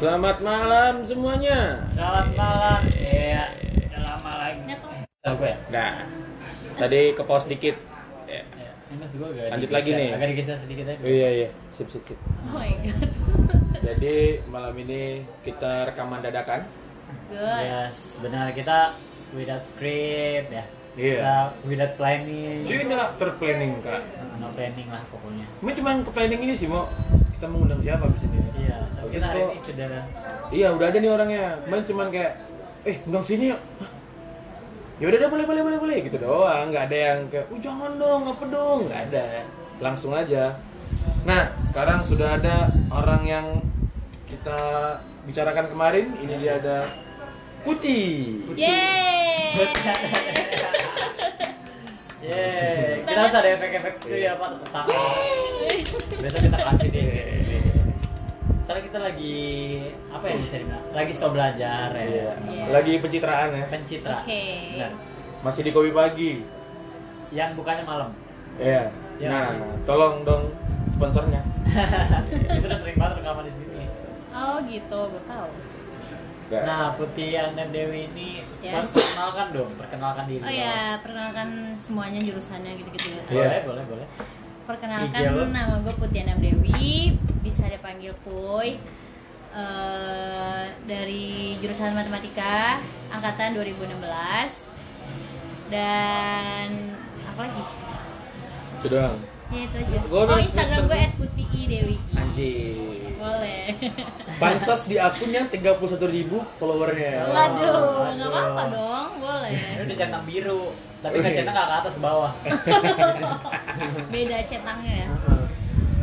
Selamat malam semuanya. Selamat malam. Iya, udah lama lagi. Tahu gue ya? Nah, tadi ke pause dikit. Ya. Iya. Lanjut lagi nih. Agak digeser sedikit aja. Oh, iya iya, sip sip sip. Oh my god. Jadi malam ini kita rekaman dadakan. Good. Yes, benar kita without script ya. Iya. Kita without planning. Nggak terplanning kak. No planning lah pokoknya. Ini cuma ke planning ini sih mau kita mengundang siapa di sini? Iya, Terus kita hari kok- ini sudah Iya udah ada nih orangnya. Kemarin cuman kayak, eh undang sini yuk. Ya udah deh boleh boleh boleh boleh gitu doang. Nggak ada yang kayak, oh jangan dong apa dong. Nggak ada. Langsung aja. Nah sekarang sudah ada orang yang kita bicarakan kemarin. Ini dia ada Putih. Yeay. Yeay, kita harus ada efek-efek itu ya Pak, tepuk tangan. Besok kita kasih deh. Soalnya kita lagi apa ya bisa dibilang? Lagi so belajar ya. Iya. Iya. Lagi pencitraan ya. Pencitra. Oke. Benar. Masih di kopi pagi. Yang bukannya malam. Iya. Iya, Nah, masih. tolong dong sponsornya. itu udah sering banget rekaman di sini. Oh gitu, gue tahu. Nah, Putih Anda Dewi ini Yes. perkenalkan dong, perkenalkan diri. Oh ya, perkenalkan semuanya jurusannya gitu-gitu. ya. Iya. Boleh, boleh, boleh. Perkenalkan Ijel. nama gue Putih Anam Dewi, bisa dipanggil Puy. Eh, dari jurusan matematika angkatan 2016 dan apa lagi? Itu doang. Ya itu aja. Gua oh Instagram gue @putih_dewi. Anjir. Boleh. Pansos di akun yang 31.000 ribu followernya. Waduh, nggak Waduh. apa-apa dong, boleh. Ini udah centang biru, tapi Oh, nggak iya. centang nggak ke atas ke bawah. Beda cetangnya ya.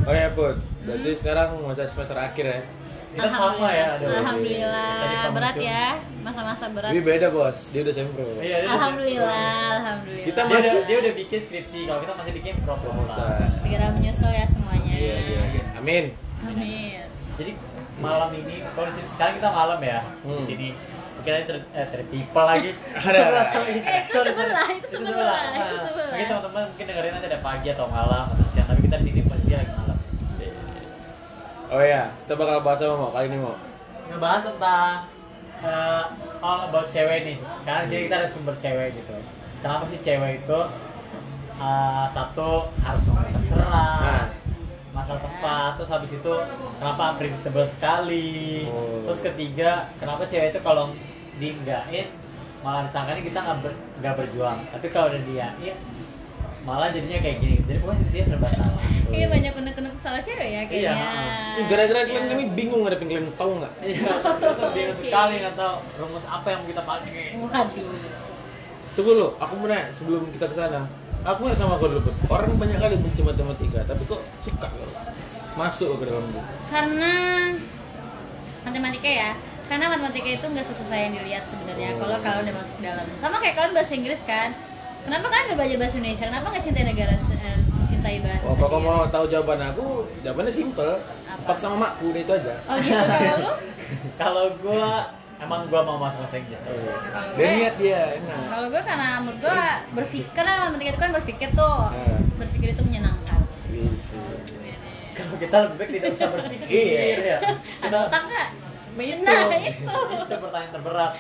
Oh ya Put, berarti sekarang masa semester akhir ya. Kita sama ya, aduh. Alhamdulillah. Berat tuh. ya, masa-masa berat. Ini beda bos, dia udah sempro. Iya, dia Alhamdulillah, alhamdulillah. Kita Dia udah, masih- dia udah bikin skripsi, kalau kita masih bikin proposal. Segera menyusul ya semuanya. Iya iya. iya. Amin. Amin. Jadi malam ini, kalau sekarang kita malam ya Hmm. di sini. Ada ter, eh, tertipe lagi. Ada. Eh, itu Sorry, sebelah, itu sebelah, itu Nah, sebelah. Mungkin teman-teman mungkin dengerin nanti ada pagi atau malam atau siang, tapi kita di sini pasti lagi malam. Oh ya, kita bakal bahas apa mau kali ini mau? Ngebahas tentang eh, all about cewek nih. Karena di sini kita ada sumber cewek gitu. Kenapa sih cewek itu eh, satu harus terserah, Nah. masalah tepat, terus habis itu kenapa unpredictable sekali, Oh. terus ketiga kenapa cewek itu kalau diinggain malah disangkanya kita nggak ber, nggak berjuang, tapi kalau udah diain malah jadinya kayak gini, jadi pokoknya dia serba salah. Kayaknya banyak unek-unek salah cewek ya kayaknya. Iya. Ini Gara-gara kalian kami bingung ngadepin kalian tahu nggak? Iya, bingung Oke. sekali nggak tahu rumus apa yang mau kita pakai. Waduh. Tunggu lo, aku mau nanya sebelum kita ke sana. Aku nggak sama kau dulu. Orang banyak kali benci matematika, tapi kok suka kau? Masuk ke dalam itu. Karena matematika ya. Karena matematika itu nggak sesusah yang dilihat sebenarnya. Oh. Kalau kalian udah masuk dalam, sama kayak kalian bahasa Inggris kan. Kenapa kalian nggak belajar bahasa Indonesia? Kenapa nggak cintai negara, eh, cintai bahasa Oh, kalau mau tahu jawaban aku, jawabannya simple. Apa? Sama makku, udah itu aja. Oh gitu kalau lu? Kalau gua emang gua mau masuk bahasa Inggris. Oh, iya. Dia gue- niat dia, enak. Kalau gue karena menurut gue berpikir karena matematika itu kan berpikir tuh, Nah. berpikir itu menyenangkan. Bisa. Kalau kita lebih baik tidak bisa berpikir. Iya. ya. Ada otak nggak? Itu. Nah, itu. itu pertanyaan terberat.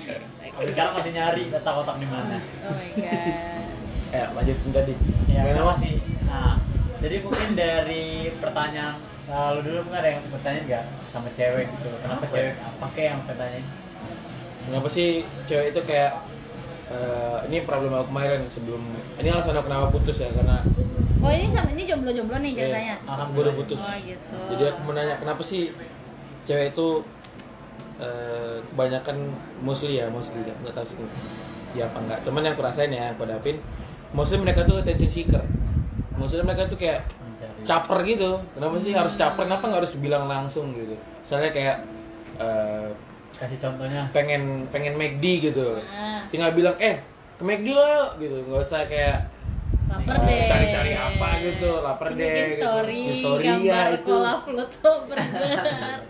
Tapi sekarang masih nyari letak otak di mana. Oh my god. Eh, lanjutin tadi. Ya, Gimana, kenapa Mas? sih? Nah, jadi mungkin dari pertanyaan lalu dulu mungkin ada yang bertanya nggak sama cewek gitu. Kenapa Apa cewek apa kayak yang bertanya? Kenapa sih cewek itu kayak eh, ini problem aku kemarin sebelum ini alasan aku kenapa putus ya karena Oh ini sama ini jomblo-jomblo nih ceritanya. eh, gue udah putus. Oh gitu. Jadi aku mau nanya kenapa sih cewek itu eh, kebanyakan mostly ya mostly ya nggak tahu sih ya apa enggak. Cuman yang aku rasain ya aku hadapin mostly mereka tuh attention seeker. Maksudnya mereka tuh kayak Mencari. caper gitu. Kenapa sih harus caper? Kenapa nggak harus bilang langsung gitu? Misalnya kayak eh, Kasih contohnya. pengen pengen McD gitu Nah, tinggal bilang eh ke McD lah gitu nggak usah kayak lapar eh, deh. cari-cari apa gitu lapar deh Bikin gitu. story, story gambar ya itu cola Pluto burger.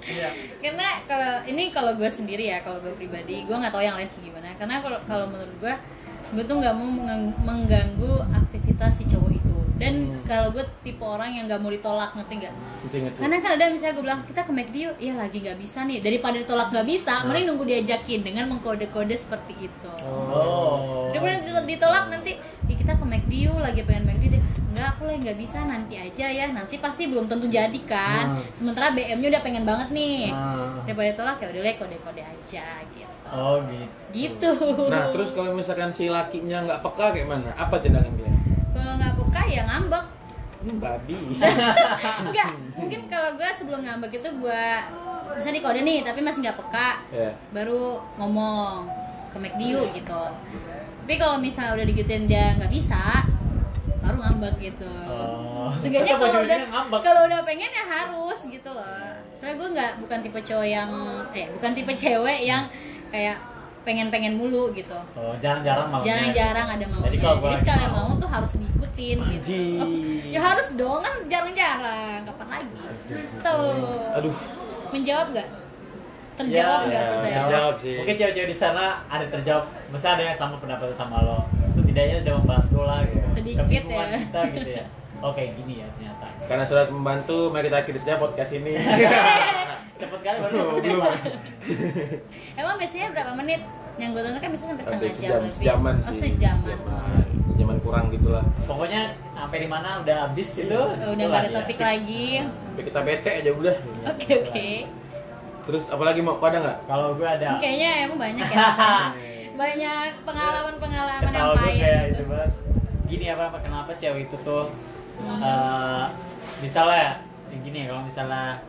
Iya. karena kalau ini kalau gue sendiri ya, kalau gue pribadi, gue nggak tahu yang lain gimana. Karena kalau kalau menurut gue, gue tuh nggak mau mengganggu aktivitas si cowok itu. Dan Hmm. kalau gue tipe orang yang nggak mau ditolak ngerti nggak karena kan ada misalnya gue bilang kita ke McD yuk iya lagi nggak bisa nih daripada ditolak nggak bisa Nah. mending nunggu diajakin dengan mengkode-kode seperti itu Oh. daripada ditolak- ditolak nanti "Ih, kita ke McD yuk lagi pengen McD deh enggak aku lagi nggak bisa nanti aja ya nanti pasti belum tentu jadi kan Hmm. sementara BM-nya udah pengen banget nih Ah. daripada ditolak ya udah deh kode-kode aja gitu Oh gitu. gitu Nah, terus kalau misalkan si lakinya nggak peka kayak mana? Apa tindakan kalian? Kalau nggak peka ya ngambek Hmm, babi. enggak mungkin kalau gue sebelum ngambek itu gue bisa dikode nih tapi masih nggak peka ya. baru ngomong ke McD yuk gitu tapi kalau misalnya udah digituin dia nggak bisa baru ngambek gitu Oh. Seenggaknya kalau udah kalau udah pengen ya harus gitu loh. Soalnya gue nggak bukan tipe cowok yang eh bukan tipe cewek yang kayak pengen-pengen mulu gitu. Oh, jarang-jarang mau. Jarang-jarang ada maunya. Jadi Jadi, kalau gua lagi sekalian mau- mau tuh harus diikutin gitu. Anjing. Ya harus dong kan jarang-jarang. Kapan lagi? Tuh. Aduh. Menjawab gak? Terjawab Ya, nggak ya, pertanyaan? terjawab sih. Mungkin cewek-cewek di sana ada terjawab. Masa ada yang sama pendapat sama lo. Setidaknya udah membantu lah gitu. Sedikit Kebingungan ya. kita gitu ya. Oke, gini ya ternyata. Karena sudah membantu, mari kita akhiri saja podcast ini. Cepet kali baru menit, belum. Emang biasanya berapa menit? Yang gue tonton kan biasanya sampai setengah Sampai jam sejam, lebih. sejaman Oh sih. sejaman. Sejaman, sejaman kurang gitulah. Pokoknya sampai di mana udah habis itu. Udah itulah nggak ada topik lagi. Sampai kita bete aja udah. Oke oke. Terus apalagi mau ada nggak? Kalau gue ada. Kayaknya emang banyak ya. banyak pengalaman-pengalaman yang Ketawa gue pahit kayak gitu. Gini apa apa kenapa cewek itu tuh Hmm. eh, misalnya ya gini ya kalau misalnya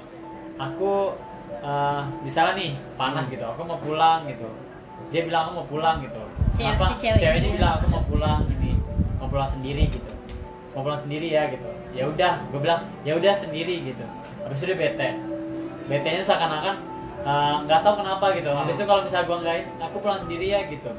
aku eh, misalnya nih panas gitu aku mau pulang gitu. Dia bilang aku mau pulang gitu. Si- Kenapa? si cewek ini ceweknya bilang. aku mau pulang ini mau pulang sendiri gitu. Mau pulang sendiri ya gitu. Ya udah gue bilang ya udah sendiri gitu. Habis itu dia bete. Bete nya seakan-akan eh, nggak tahu kenapa gitu. Habis itu kalau misalnya gue nggak aku pulang sendiri ya gitu.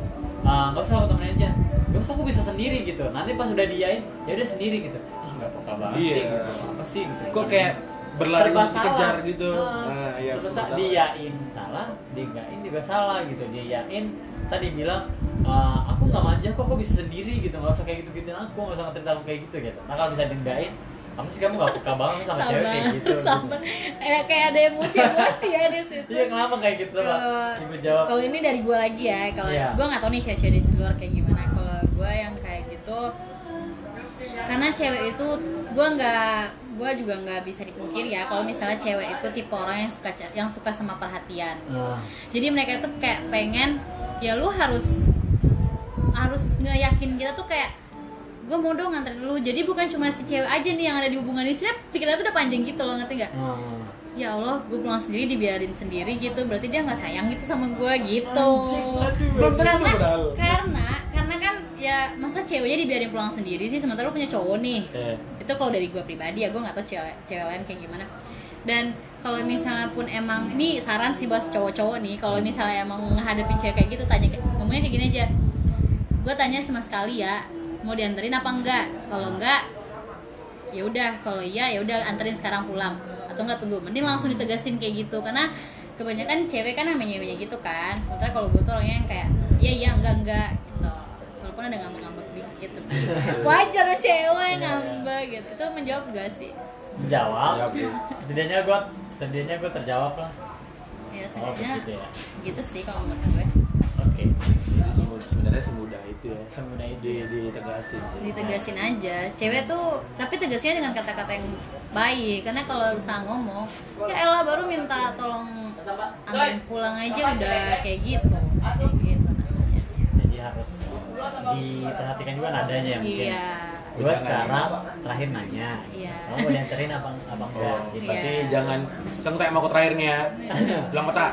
Eh, nggak usah aku temenin aja. Nggak usah aku bisa sendiri gitu. Nanti pas udah diain ya udah sendiri gitu. Ih nggak apa banget Iya. sih gitu. apa sih gitu. Kok kayak berlari dikejar salah. gitu. Nah, Nah, iya, terus serba salah. diain salah dia enggakin juga salah gitu dia yain tadi bilang "Eh, aku nggak manja kok aku bisa sendiri gitu nggak usah kayak gitu gituin aku nggak usah ngerti aku kayak gitu gitu nah kalau bisa dienggakin kamu sih kamu gak peka banget sama cewek kayak gitu sabar. Kayak kayak ada emosi-emosi ya di situ. iya kenapa kayak gitu sama Kalau ibu jawab kalau ini dari gue lagi ya, kalau Iya. gue nggak tahu nih cewek-cewek di luar kayak gimana. Kalau gue yang kayak gitu, karena cewek itu gue nggak gue juga nggak bisa dipungkir ya kalau misalnya cewek itu tipe orang yang suka yang suka sama perhatian. Nah, jadi mereka tuh kayak pengen ya lu harus harus ngeyakin kita tuh kayak gue mau dong nganterin lu. Jadi bukan cuma si cewek aja nih yang ada di hubungan ini. Sebenarnya pikirannya tuh udah panjang gitu loh ngerti nggak? Nah. ya Allah gue pulang sendiri dibiarin sendiri gitu. Berarti dia nggak sayang gitu sama gue gitu. Tentu karena padahal. karena ya masa ceweknya dibiarin pulang sendiri sih? Sementara lu punya cowok nih. Eh, itu kalau dari gue pribadi ya gue nggak tahu cewek cewek lain kayak gimana. Dan kalau misalnya pun emang ini saran sih buat cowok-cowok nih kalau misalnya emang menghadapi cewek kayak gitu tanya ngomongnya kayak gini aja. Gue tanya cuma sekali ya mau dianterin apa enggak? Kalau enggak ya udah. Kalau iya ya udah anterin sekarang pulang. Atau enggak tunggu. Mending langsung ditegasin kayak gitu. Karena kebanyakan cewek kan namanya gitu kan. Sementara kalau gue tuh orangnya yang kayak iya iya enggak enggak gitu walaupun ada ngambek-ngambek dikit tapi wajar lah cewek yang ngambek gitu. Itu menjawab gak sih? Menjawab. Jawab, Bu. setidaknya gue setidaknya gue terjawab lah. Ya oh sebenarnya begitu ya. gitu sih kalau menurut gue. Oke. Jadi semu- sebenarnya semudah itu ya. semudah itu Di ditegasin sih. ditegasin aja. Cewek tuh tapi tegasnya dengan kata-kata yang baik. Karena kalau lu salah ngomong ya Ella baru minta tolong anterin pulang aja udah kayak gitu. Kayak gitu namanya. Jadi harus diperhatikan juga nadanya ya mungkin iya gue Jangan. sekarang terakhir nanya Iya. kamu mau dianterin apa apa enggak Oh, gitu. berarti Iya. jangan tak mau ke terakhirnya. Bilang mata.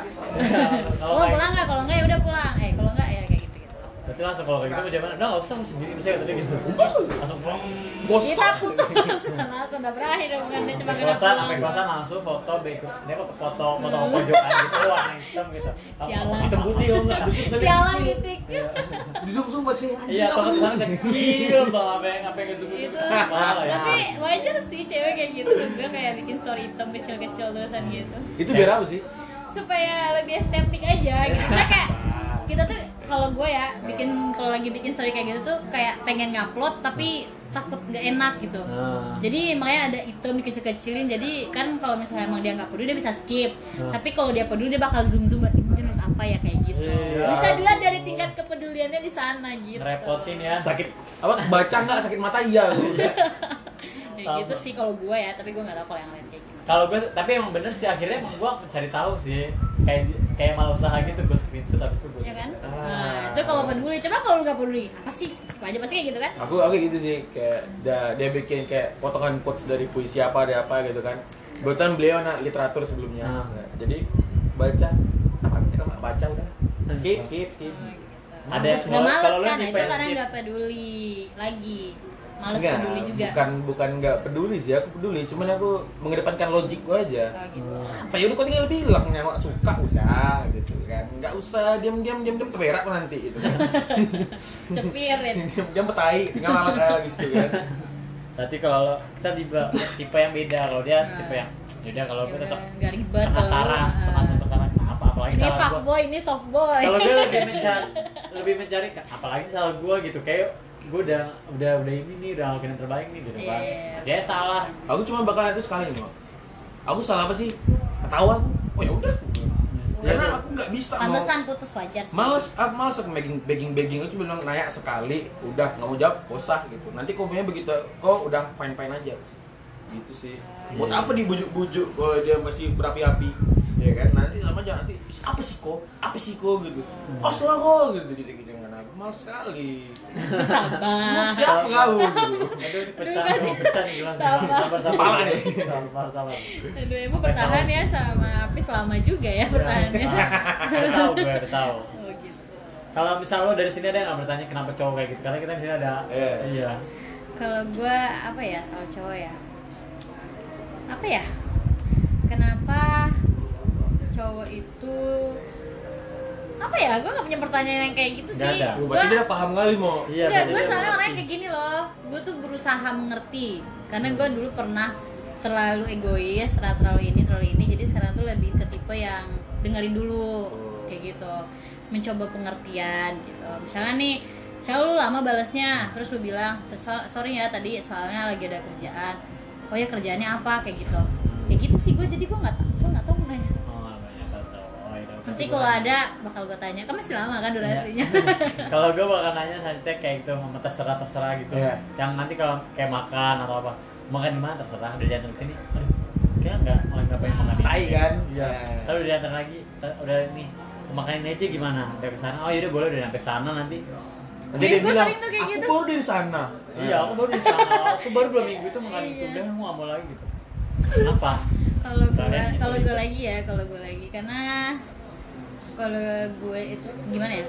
kalau mau kayak pulang nggak kalau nggak ya udah pulang eh kalau nggak ya kayak gitu gitu berarti langsung kalau kayak gitu mau jawaban udah nggak usah aku sendiri bisa tadi gitu langsung pulang Bosan. kita putus nah sudah berakhir dong bukan dia cuma kena pulang sampai kosan langsung foto bego, dia kok foto foto pojokan gitu warna hitam gitu. Sialan. Hitam putih kok enggak? sialan titik Di zoom zoom buat sih. Iya, kosan kecil banget apa yang apa yang zoom itu ya. tapi wajar sih cewek kayak gitu juga kayak bikin story hitam kecil-kecil terusan gitu Itu biar apa sih? supaya lebih estetik aja gitu saya kayak kita tuh kalau gue ya bikin kalau lagi bikin story kayak gitu tuh kayak pengen ngupload tapi takut nggak enak gitu. Nah. jadi makanya ada item dikecil-kecilin jadi kan kalau misalnya emang dia nggak peduli dia bisa skip. Hmm. tapi kalau dia peduli dia bakal zoom zoom ini nulis apa ya? kayak gitu. Iya. bisa dilihat dari tingkat kepeduliannya di sana gitu. Ngerepotin ya. Sakit apa baca nggak? Sakit mata iya. Kayak gitu sih kalau gue ya tapi gue nggak tahu kalau yang lain kayak gimana kalau gue tapi emang bener sih akhirnya emang gue mencari tahu sih. Kayak kayak malah usaha gitu gue screenshot habis itu gue ya kan? Ah. nah itu kalau peduli. Coba kalau lu nggak peduli apa sih? Skip aja pasti kayak gitu kan? Aku aku gitu sih. Kayak dia, dia bikin kayak potongan quotes dari puisi apa ada apa gitu kan. Kebetulan beliau anak literatur sebelumnya. Ah. Nah, jadi baca. Apa kita nggak baca udah. Skip skip skip. Oh, gitu. Ada yang nggak Kalau- males kalau lu kan? itu karena nggak peduli lagi males Enggak, peduli juga. bukan bukan nggak peduli sih aku peduli. Cuman aku mengedepankan logik gua aja. Oh, gitu. apa ya udah kau tinggal bilang nyawa suka? Udah gitu kan. Nggak usah diam diam diam diam keberak kok nanti gitu kan. Cepirin diam diam petai tinggal alat alat gitu kan. Berarti kalau kita tipe tipe yang beda kalau dia Nah. tipe yang yaudah kalau gue tetap nggak ribet penasaran uh, penasaran penasaran apa apalagi ini salah fuckboy ini soft boy kalau gue lebih mencari lebih mencari apalagi salah gue gitu kayak gue udah udah udah ini nih udah ngelakuin yang terbaik nih gitu kan Iya. saya salah. Aku cuma bakal itu sekali nih aku salah apa sih? Ketawa aku. Oh ya udah. Karena Iya. aku nggak bisa mau pantesan putus wajar sih. Males aku males aku begging begging begging itu bilang nanya sekali. Udah nggak mau jawab usah gitu. Nanti komennya begitu kok udah fine fine aja. Gitu sih. Buat Iya. apa dibujuk-bujuk kalau dia masih berapi-api ya kan? Nanti sama aja nanti "Is, apa sih kok? Apa sih kok? Gitu. Os lah kok. Gitu gitu gitu aku males sekali. Sabar. Mau siapa kau? Gitu. Aduh ini pecah pecah nih gimana Sabar. sabar nih. sabar sabar Aduh, ibu bertahan ya sama Apis lama juga ya bertahannya. udah tahu gue tahu. Oh gitu. kalau misal lo dari sini ada yang nggak bertanya kenapa cowok kayak gitu? Karena kita di sini ada. Iya. iya. Kalau gue apa ya soal cowok ya? Apa ya? Kenapa cowok itu apa ya? Gue gak punya pertanyaan yang kayak gitu Nggak sih. ada. Lu Gue berarti dia paham kali mau iya Enggak, gue soalnya orangnya kayak gini loh. Gue tuh berusaha mengerti. Karena gue dulu pernah terlalu egois, terlalu, terlalu ini, terlalu ini. Jadi sekarang tuh lebih ke tipe yang dengerin dulu Oh. Kayak gitu. Mencoba pengertian gitu. Misalnya nih, misalnya lu lama balasnya Terus lu bilang, "So- sorry ya tadi soalnya lagi ada kerjaan. Oh ya kerjaannya apa? Kayak gitu. Kayak gitu sih gue, jadi gue gak, gue gak tau mau nanya Nanti kalau ada bakal gue tanya, kan masih lama kan durasinya. Kalau gue bakal nanya santai kayak gitu mau terserah terserah gitu. Iya. yang nanti kalau kayak makan atau apa. Makan di mana? Terserah. Udah diantar ke sini. Aduh kayak nggak malah nggak pengen makan ini Tai kan? iya. Lalu udah diantar lagi. Udah ini makan ini aja gimana? Udah ke sana. Oh yaudah boleh udah sampai sana nanti. Nanti Iya, dia bilang, sering tuh kayak aku gitu." baru dari sana. iya aku baru di sana. Aku baru dua minggu itu makan itu. Iya. udah aku nggak mau lagi gitu. Apa kalau gue gitu, kalau gue lagi ya kalau gue lagi. Karena kalau gue itu gimana ya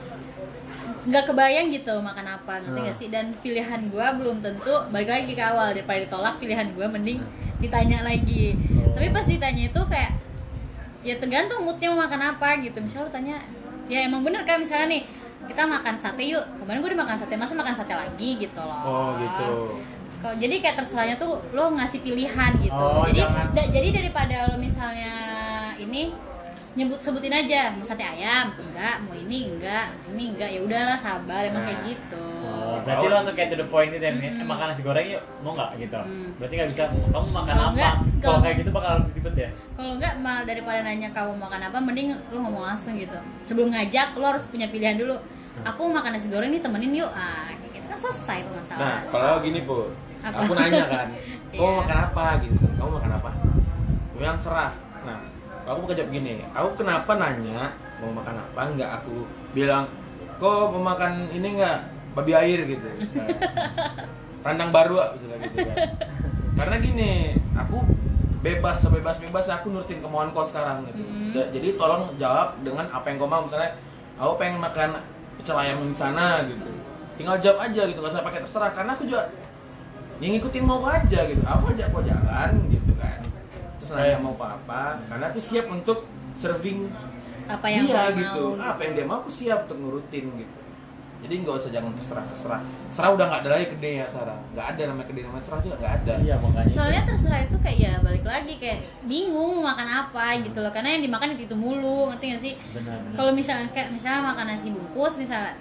nggak kebayang gitu makan apa ngerti Hmm. gak sih dan pilihan gue belum tentu balik lagi ke awal daripada ditolak pilihan gue mending ditanya lagi Oh. tapi pas ditanya itu kayak ya tergantung moodnya mau makan apa gitu misalnya lu tanya ya emang bener kan misalnya nih kita makan sate yuk kemarin gue udah makan sate masa makan sate lagi gitu loh Oh gitu. Kalau jadi kayak terserahnya tuh lo ngasih pilihan gitu. Oh, jadi da- jadi daripada lo misalnya ini nyebut sebutin aja mau sate ayam enggak mau ini enggak ini enggak ya udahlah sabar emang Nah. kayak gitu Oh, berarti lo langsung kayak to the point itu ya, eh, makan nasi goreng yuk, mau nggak gitu? Mm. Berarti nggak bisa, kamu makan Kalau apa? nggak, Kalau kalau- kayak gitu bakal ribet ya? kalau enggak mal daripada nanya kamu makan apa mending lo ngomong langsung gitu sebelum ngajak lo harus punya pilihan dulu aku mau makan nasi goreng nih temenin yuk ah kayak gitu kan selesai tuh Nah, masalah kalau gini pun, Apa? aku nanya kan, kamu Iya. makan apa gitu? Kamu makan apa? Aku yang serah. Aku mau jawab gini, aku kenapa nanya mau makan apa? Enggak aku bilang, kok mau makan ini enggak babi air gitu. misalnya. Randang baru misalnya gitu kan. Karena gini, aku bebas sebebas bebas aku nurutin kemauan kau sekarang gitu. Ja- Jadi tolong jawab dengan apa yang kau mau misalnya aku pengen makan pecel ayam di sana gitu. Tinggal jawab aja gitu, gak usah pakai terserah karena aku juga yang ngikutin mau aja gitu. Aku ajak kau jalan. Terus nanya Eh. mau kau apa, karena aku siap untuk serving apa yang dia gitu. mau Apa yang dia mau aku siap untuk nurutin gitu. Jadi nggak usah jangan terserah terserah. Serah udah nggak ada lagi kedai ya sekarang. Nggak ada namanya kedai namanya serah juga nggak ada. Iya makanya. soalnya terserah itu kayak ya balik lagi kayak bingung mau makan apa gitu loh karena yang dimakan itu, itu mulu ngerti gak sih kalau misalnya kayak misalnya makan nasi bungkus misalnya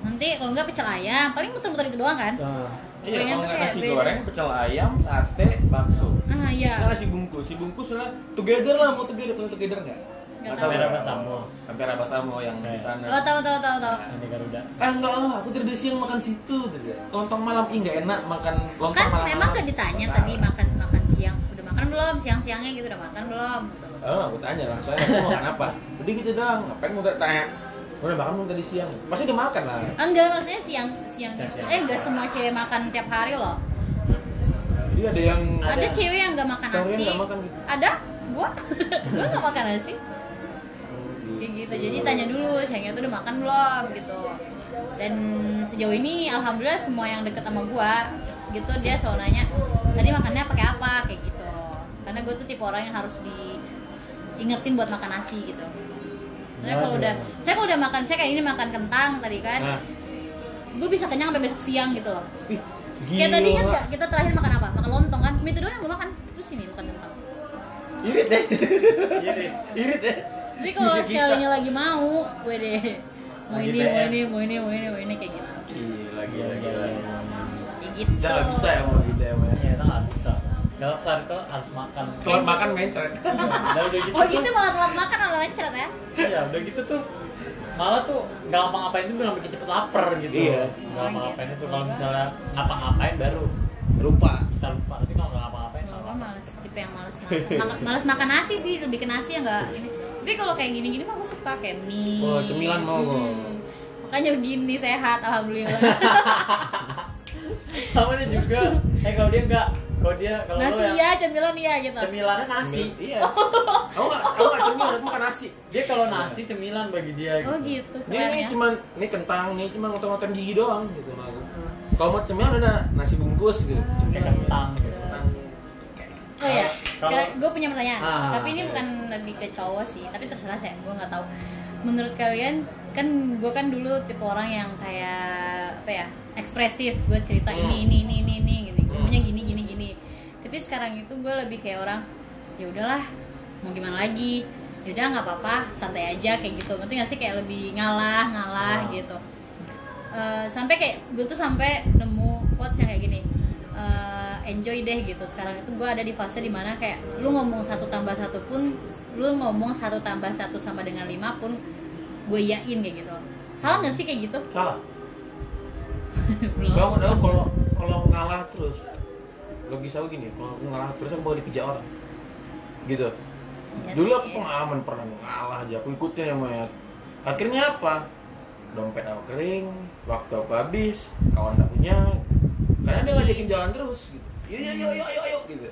nanti kalau nggak pecel ayam paling muter-muter itu doang kan Ah, Iya, Pengen kalau nggak nasi beda. goreng, pecel ayam, sate, bakso. ah iya Nggak nasi bungkus, si bungkus lah together lah mau together, punya together nggak? Tahu. Hampir apa Samo. Hampir apa Samo yang di sana. oh tahu tahu tahu tahu Nah, Ini Garuda. Eh enggak lah, aku tadi siang makan situ gitu. Lontong malam ih nggak enak makan lontong kan malam. memang gak ditanya tadi makan makan siang udah makan belum siang siangnya gitu udah makan belum Oh, aku tanya lah, soalnya aku mau makan apa? Udah gitu doang, ngapain mau tanya? Udah makan belum tadi siang? Pasti udah makan lah. Ah, enggak maksudnya siang siang. Siang-siang. eh enggak semua cewek makan tiap hari loh. Jadi ada yang Ada. ada, cewek yang nggak makan nasi. nggak makan gitu? ada? Gua? Gua nggak makan nasi. Kayak gitu. Jadi tanya dulu sayangnya tuh udah makan belum? gitu. Dan sejauh ini alhamdulillah semua yang deket sama gua gitu dia selalu nanya tadi makannya pakai apa? Kayak gitu. Karena gue tuh tipe orang yang harus diingetin buat makan nasi gitu saya kalau udah saya kalau udah makan saya kayak ini makan kentang tadi kan. Nah, gue bisa kenyang sampai besok siang gitu loh. Ih, kayak tadi kan nggak kita terakhir makan apa? Makan lontong kan? Itu doang yang gue makan. Terus ini makan kentang. Irit deh. Irit. Deh. tapi kalau Kita- sekalinya lagi mau gue deh. Mau Lagi ini mau ini mau ini mau ini mau ini kayak gitu. Gila, gila, gila. kayak gitu. Udah nggak bisa ya mau gitu ya, kita nggak bisa. Kalau sehari itu harus makan. Telat makan mencret. Udah udah gitu. oh tuh- gitu malah telat makan malah mencret ya Iya, udah gitu tuh malah tuh nggak ngapa-ngapain itu bilang bikin cepet lapar gitu. Iya. Nggak ngapa-ngapain itu kalau misalnya ngapa-ngapain baru Lupa. bisa lupa. Tapi kalau nggak ngapa-ngapain Kalau nggak gue males tipe yang males makan Maka- males makan nasi sih lebih ke nasi ya nggak ini tapi kalau kayak gini-gini mah gue suka kayak mie Oh, cemilan mau. Hmm. makanya begini sehat alhamdulillah Sama dia juga. Eh kalau dia nggak, kalau dia kalau nasi yang ya cemilan iya gitu cemilannya nasi. Iya. Aku nggak, aku nggak cemilan, aku makan nasi. Dia kalau nasi cemilan bagi dia gitu. oh gitu Ini, ini cuman ini kentang nih cuma ngotong-ngotong gigi doang gitu sama aku. Kalau mau cemilan ada nasi bungkus gitu. Kayak kentang gitu. Kentang. Oh iya, Kalau- sekarang gue punya pertanyaan. Ah, tapi ini iya. bukan lebih ke cowok sih, tapi terserah saya, gue nggak tahu. Menurut kalian, kan gue kan dulu tipe orang yang kayak apa ya, ekspresif. Gue cerita Hmm. ini ini ini ini ini, gini, Hmm. maunya gini gini gini. Tapi sekarang itu gue lebih kayak orang, ya udahlah, mau gimana lagi? Yaudah nggak apa-apa, santai aja kayak gitu. Ngerti nggak sih kayak lebih ngalah ngalah Ah. gitu. Eh, sampai kayak gue tuh sampai nemu quotes yang kayak gini eh, enjoy deh gitu sekarang itu gue ada di fase di mana kayak lu ngomong satu tambah satu pun lu ngomong satu tambah satu sama dengan lima pun gue yakin kayak gitu salah nggak sih kayak gitu Salah. Pas. kalau kalau ngalah terus logis aku gini, kalau aku ngalah terus aku bawa dipijak orang. Gitu. Iya Dulu sih. aku pengalaman pernah ngalah aja, aku ikutin yang namanya. Akhirnya apa? Dompet aku kering, waktu aku habis, kawan tak punya. Karena dia ngajakin jalan terus gitu. Yuk yuk yuk yuk, yuk gitu.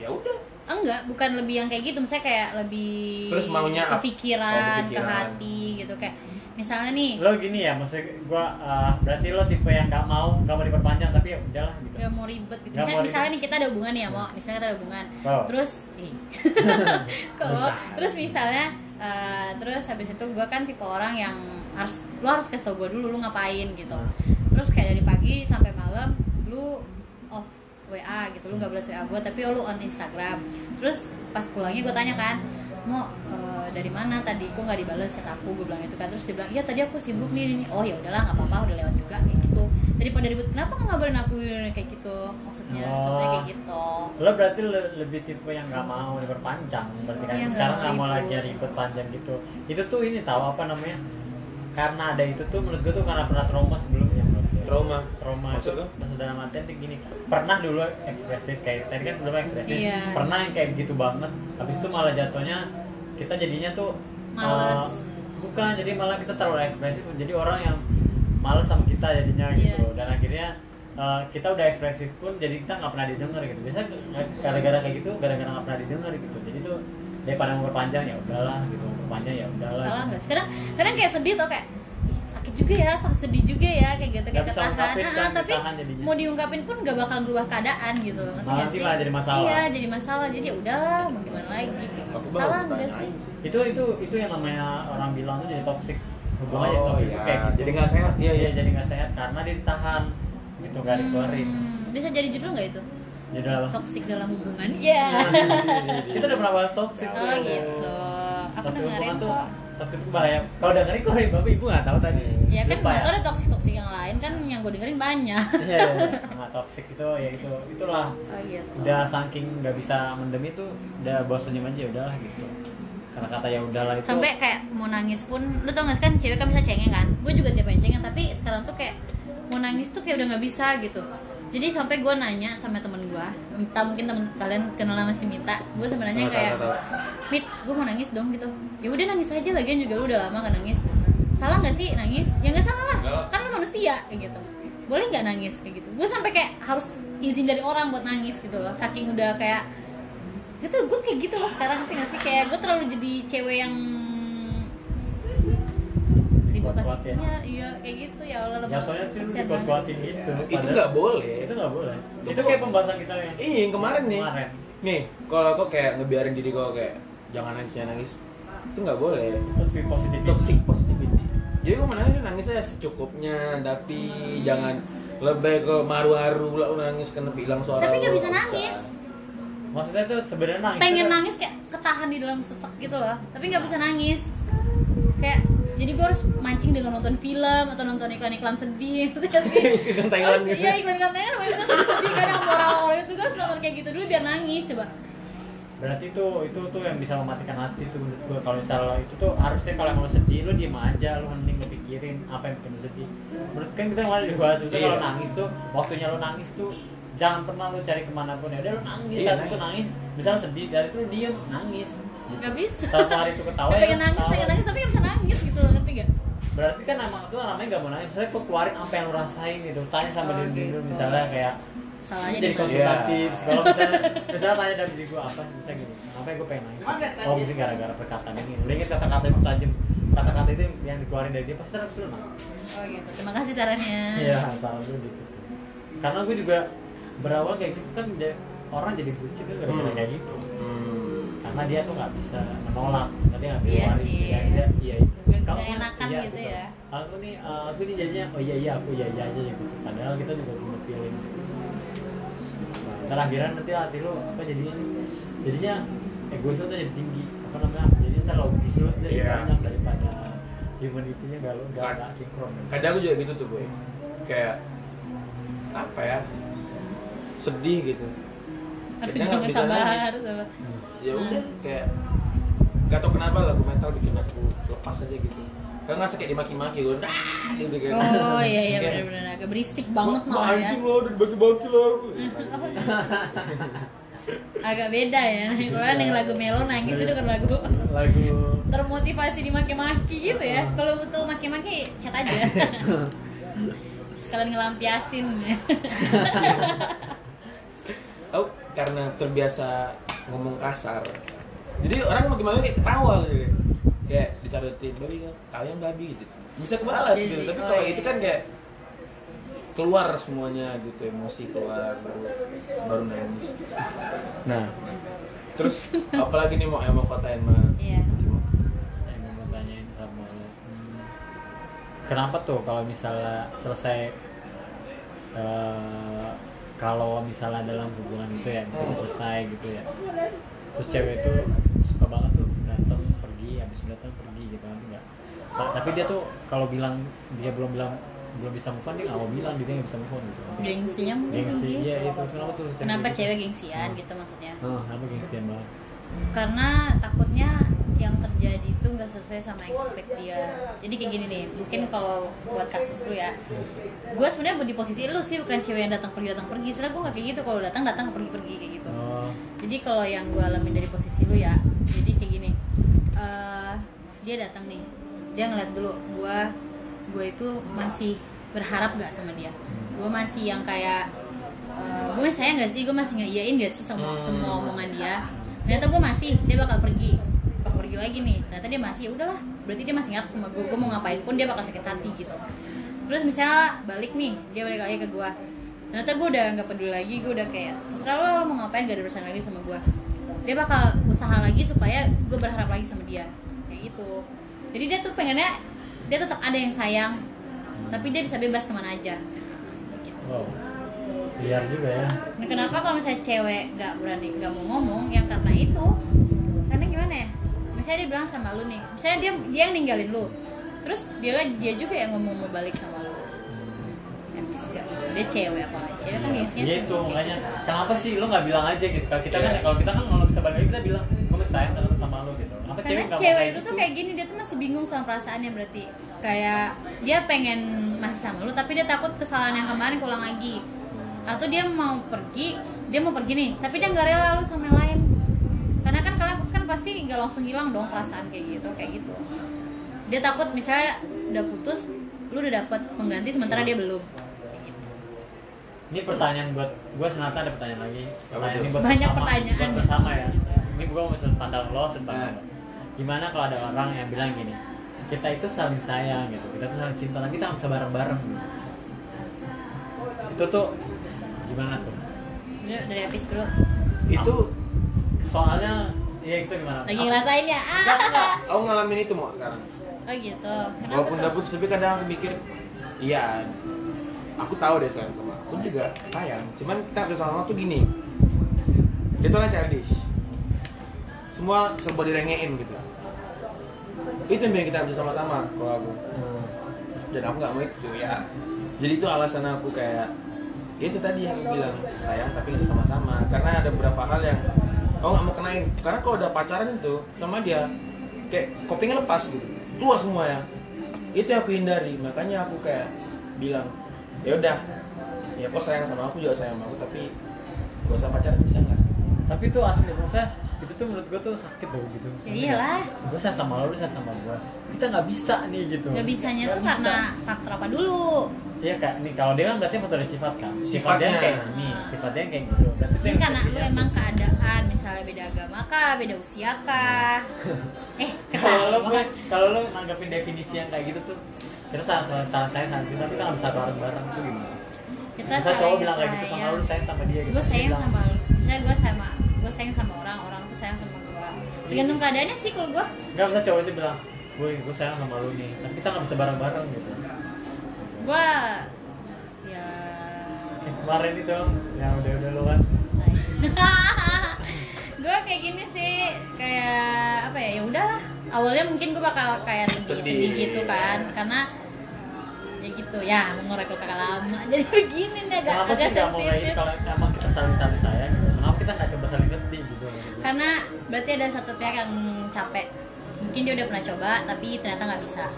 Ya udah. Enggak bukan lebih yang kayak gitu misalnya kayak lebih Terus maunya ke ap- pikiran, oh, ke kepikiran. hati gitu kayak misalnya nih Lo gini ya, maksud gua eh, berarti lo tipe yang nggak mau nggak mau diperpanjang tapi ya udahlah gitu. gak mau ribet gitu misalnya, mau ribet. misalnya nih kita ada hubungan nih ya mau misalnya kita ada hubungan Oh. terus kalau Besar. terus misalnya eh, terus habis itu gue kan tipe orang yang harus lu harus kasih tau gue dulu lu ngapain gitu terus kayak dari pagi sampai malam lu WA gitu lu nggak balas WA gue tapi oh, lu on Instagram terus pas pulangnya gue tanya kan mau eh, dari mana tadi kok nggak dibalas chat aku gue bilang itu kan terus dia bilang iya tadi aku sibuk nih ini oh ya udahlah nggak apa-apa udah lewat juga kayak gitu daripada ribut kenapa nggak ngabarin aku kayak gitu maksudnya Oh. contohnya kayak gitu Lo berarti le- lebih tipe yang nggak mau diperpanjang berarti kan nggak sekarang nggak mau ribut. lagi ribet panjang gitu. Itu tuh ini tahu apa namanya? Karena ada itu tuh menurut gue tuh karena pernah trauma sebelumnya. Trauma. trauma Maksud itu lo? maksud dalam artian gini pernah dulu ekspresif kayak tadi kan sebelumnya ekspresif Iya. pernah yang kayak gitu banget habis itu malah jatuhnya kita jadinya tuh Males. eh, bukan jadi malah kita terlalu ekspresif jadi orang yang males sama kita jadinya gitu Iya. dan akhirnya eh, kita udah ekspresif pun jadi kita nggak pernah didengar gitu biasa gara-gara kayak gitu gara-gara nggak pernah didengar gitu jadi tuh daripada memperpanjang ya udahlah gitu memperpanjang ya udahlah salah gitu. nggak sekarang kadang kayak sedih tau kayak "Ih, sakit juga ya sedih juga ya kayak gitu kayak ketahan. ungkapin Ah, kan, tapi ketahan mau diungkapin pun gak bakal berubah keadaan gitu Malah sih malah jadi masalah. iya jadi masalah. Jadi ya udahlah mau gimana lagi? Gitu. Salah bertanya nggak sih? itu itu itu yang namanya orang bilang tuh jadi toxic. Hubungan jadi Oh, toxic iya. kayak gitu. Jadi nggak sehat. Iya, iya. jadi nggak sehat karena dia ditahan. Gitu dikeluarin Hmm, bisa jadi judul nggak itu? Jadi apa toxic dalam hubungan. Iya. Kita udah pernah bahas toxic oh gitu. Aku dengerin kok takut itu bahaya. Kalau dengerin kok bapak ibu nggak tahu tadi. Ya kan Lupa nggak tahu ada toksik toksik yang lain kan yang gue dengerin banyak. Iya iya iya. sama toxic itu ya itu. Itulah. Oh gitu udah saking nggak bisa mendem itu udah senyum aja ya udahlah gitu. Karena kata ya udahlah itu. Sampai kayak mau nangis pun lu tau gak sih kan cewek kan bisa cengeng kan? Gue juga tiap hari cengeng tapi sekarang tuh kayak mau nangis tuh kayak udah nggak bisa gitu jadi sampai gue nanya sama temen gue minta mungkin temen kalian kenal sama si Minta gue sebenarnya kayak. Mit gue mau nangis dong gitu. Ya udah nangis aja lagian juga lu udah lama gak nangis. Salah nggak sih nangis? Ya nggak salah lah kan lu manusia kayak gitu. Boleh nggak nangis? kayak gitu. Gue sampai kayak harus izin dari orang buat nangis gitu loh saking udah kayak gitu gue kayak gitu loh sekarang ngerti gak sih? Kayak gue terlalu jadi cewek yang ya. kasihnya iya kayak gitu ya Allah lebih jatuhnya sih lu kasihan dikuat-kuatin gitu itu nggak boleh. itu nggak boleh. Itu itu kayak pembahasan kita yang iya yang kemarin nih. Kemarin. Nih kalau aku kayak ngebiarin diri kau kayak jangan nangis jangan nangis. Itu nggak boleh. Itu sih positif toxic positivity. Jadi gue menangis nangis aja secukupnya tapi jangan lebih ke maru-maru lah nangis kena hilang suara Tapi nggak bisa nangis. maksudnya tuh sebenarnya nangis pengen itu- nangis kayak ketahan di dalam sesek gitu loh. Tapi nggak bisa nangis. Kayak jadi gue harus mancing dengan nonton film atau nonton iklan-iklan sedih. Gitu kan sih Iklan Thailand Harus- gitu. iya iklan-iklan Thailand namanya itu sedih-sedih kan yang orang-orang itu gue harus nonton kayak gitu dulu biar nangis coba. Berarti itu itu tuh yang bisa mematikan hati tuh menurut gua. Kalau misalnya itu tuh harusnya kalau lo sedih lo diem aja lo mending lo pikirin apa yang bikin lo sedih. Menurut kan kita kemarin dibahas Iya. kalau nangis tuh waktunya lo nangis tuh jangan pernah lo cari ke mana pun. Ya udah lo nangis Iya, saat itu nangis. nangis misalnya sedih dari itu lo diem nangis nggak bisa. Satu hari itu ketawa ya pengen nangis pengen nangis tapi nggak bisa nangis gitu loh ngerti gak berarti kan emang tuh namanya nggak mau nangis. Misalnya kok keluarin apa yang lo rasain gitu tanya sama Oh, diri gitu. misalnya kayak salahnya jadi konsultasi Iya. psikolog misalnya misalnya tanya dari diri gue apa bisa gini apa yang gue pengen nangis? Oh mungkin gara-gara perkataan ini. Lo inget kata-kata itu tajam kata-kata itu yang dikeluarin dari dia pasti terus lu nangis. Oh gitu. Terima kasih sarannya iya salah gue gitu sih. Karena gue juga berawal kayak gitu kan dia, orang jadi bucin kan gara-gara Hmm. kayak gitu. Hmm. Karena dia tuh nggak bisa menolak tadi nggak Iya keluarin sih. ya, iya iya. Kamu kan- enakan iya, gitu betul. ya. aku nih eh, aku nih jadinya oh iya iya aku iya iya aja gitu. Padahal kita juga punya feeling. Nah, ntar akhirnya nanti hati lu apa jadinya jadinya egois tuh jadi tinggi apa namanya? Jadi ntar logis lu tuh jadi Iya. banyak daripada humanity-nya gak lu gak, gak sinkron. Kadang aku juga gitu tuh boy. Kayak apa ya? Sedih gitu. Harus Kayaknya jangan bisa sabar nangis. Ya udah kayak gak tau kenapa lagu metal bikin aku lepas aja gitu. Kan ngerasa kayak dimaki-maki gue dah gitu kan. Oh iya iya Kayak, benar-benar agak berisik banget "Ma- malah ya. anjing lo udah dibagi-bagi lo agak beda ya. Kalau yang lagu melo nangis itu kan lagu lagu termotivasi dimaki-maki gitu ya. Kalau butuh maki-maki chat aja. Sekalian ngelampiasin. Aku karena terbiasa ngomong kasar. Jadi orang makin makin kayak ketawa gitu. Kayak dicaretin babi kan kalian babi gitu. Bisa kebalas Jadi, gitu tapi oh kalau iya. itu kan kayak keluar semuanya gitu emosi keluar baru baru nangis. Gitu. nah terus apalagi nih mau yang mau kotain mah iya. Yang mau tanyain sama lo. Hmm, kenapa tuh kalau misalnya selesai eh, kalau misalnya dalam hubungan itu ya misalnya Hmm. selesai gitu ya terus cewek itu suka banget tuh datang pergi habis datang pergi gitu nanti nggak Ta- tapi dia tuh kalau bilang dia belum bilang belum bisa move on dia nggak mau bilang dia nggak bisa move on gitu gengsinya mungkin gengsi mungkin. iya itu kenapa tuh kenapa gitu? cewek gengsian gitu maksudnya oh, kenapa gengsian banget karena takutnya yang terjadi itu nggak sesuai sama expect dia. Jadi kayak gini nih mungkin kalau buat kasus lu ya gue sebenarnya di posisi lu sih bukan cewek yang datang pergi datang pergi. Sebenarnya gue nggak kayak gitu kalau datang datang pergi pergi kayak gitu. Oh. Jadi kalau yang gue alamin dari posisi lu ya jadi kayak gini eh dia datang nih dia ngeliat dulu gue gue itu masih berharap gak sama dia? Gue masih yang kayak gue masih sayang gak sih? Gue masih ngeiyain gak sih semua Hmm. semua omongan dia? Ternyata gue masih dia bakal pergi pergi lagi nih. Ternyata dia masih ya udahlah berarti dia masih ingat sama gue gue mau ngapain pun dia bakal sakit hati gitu. Terus misalnya balik nih dia balik lagi ke gue ternyata gue udah nggak peduli lagi gue udah kayak terserah lo lo mau ngapain gak ada urusan lagi sama gue dia bakal usaha lagi supaya gue berharap lagi sama dia. Kayak gitu. Jadi dia tuh pengennya dia tetap ada yang sayang tapi dia bisa bebas ke mana aja. Gitu. Wow. Liar juga ya. Nah, kenapa kalau misalnya cewek nggak berani nggak mau ngomong yang karena itu? Karena gimana ya misalnya dia bilang sama lu nih misalnya dia dia yang ninggalin lu terus dia dia juga yang ngomong mau balik sama lu. Etis gak? Dia cewek apa cewek kan gengsinya Gitu, tinggi kayak makanya. gitu kenapa sih lu nggak bilang aja gitu? Kalau kita kan Iya. kalau kita kan kalau bisa balik lagi kita bilang gue masih sayang terus sama lu gitu. Kenapa karena cewek kayak itu gitu? tuh kayak gini dia tuh masih bingung sama perasaannya berarti. Kayak dia pengen masih sama lu tapi dia takut kesalahan yang kemarin keulang lagi. Atau dia mau pergi dia mau pergi nih tapi dia nggak rela lu sama yang lain kalian putus kan pasti nggak langsung hilang dong perasaan kayak gitu kayak gitu dia takut misalnya udah putus lu udah dapet pengganti sementara dia belum kayak gitu. Ini pertanyaan buat gue senata ada pertanyaan lagi. Pertanyaan ini buat Banyak bersama, pertanyaan. Buat bersama ya. Ini gue mau pandang lo, pandang Nah. Gimana kalau ada orang yang bilang gini, kita itu saling sayang gitu, kita tuh saling cinta, tapi kita nggak bisa bareng-bareng. Gitu. Itu tuh gimana tuh? Dari habis dulu itu Soalnya, ya itu gimana? lagi ngerasain ya Enggak, enggak. aku ngalamin itu mau sekarang. Oh gitu. Kenapa walaupun udah putus tapi kadang aku mikir iya aku tahu deh sayang sama aku juga sayang. Cuman kita bersama tuh gini. Dia tuh orang childish. Semua serba direngein gitu. Itu yang bikin kita bisa sama-sama kalau aku. Hmm. dan aku nggak mau itu ya. Jadi itu alasan aku kayak ya itu tadi yang aku bilang sayang tapi nggak sama-sama. Karena ada beberapa hal yang aku nggak mau kenain karena kalau udah pacaran itu sama dia kayak kopingnya lepas gitu keluar semua ya itu yang aku hindari makanya aku kayak bilang ya udah ya kok sayang sama aku juga sayang sama aku tapi gak usah pacaran bisa nggak Tapi itu asli, maksudnya itu tuh menurut gue tuh sakit loh gitu. ya iyalah Gue sayang sama lo, lu sayang sama gue. Kita nggak bisa nih gitu. nggak bisanya Nggak tuh bisa. karena faktor apa dulu Iya kak, nih kalau dia kan berarti faktor dari sifat kan. Sifat Sifatnya. kayak gini, sifat dia kayak gitu. Berarti itu yang karena lu emang keadaan misalnya beda agama kah beda usia kah eh kalau ketawa kalau lo nanggapin definisi yang kayak gitu tuh kita salah salah, salah saya salah kita tapi kita nggak bisa bareng bareng tuh gimana? kita Bisa cowok saling bilang kayak gitu sama lu sayang sama dia gitu. gue sayang Bilang, sama lu misalnya gue sama gue sayang sama orang orang tuh sayang sama gue tergantung keadaannya sih kalau gue nggak bisa cowok itu bilang, gue gue sayang sama lu nih, tapi kita nggak bisa bareng bareng gitu. Gue ya. Yang kemarin itu yang udah udah lo kan. gue kayak gini sih kayak apa ya ya udahlah. Awalnya mungkin gue bakal kayak sedih. sedih gitu kan karena ya gitu ya mengorek luka lama. Jadi begini nih agak Kenapa agak sensitif. kalau emang kita saling saling sayang? Kenapa kita nggak coba saling ngerti gitu? karena berarti ada satu pihak yang capek. Mungkin dia udah pernah coba tapi ternyata nggak bisa.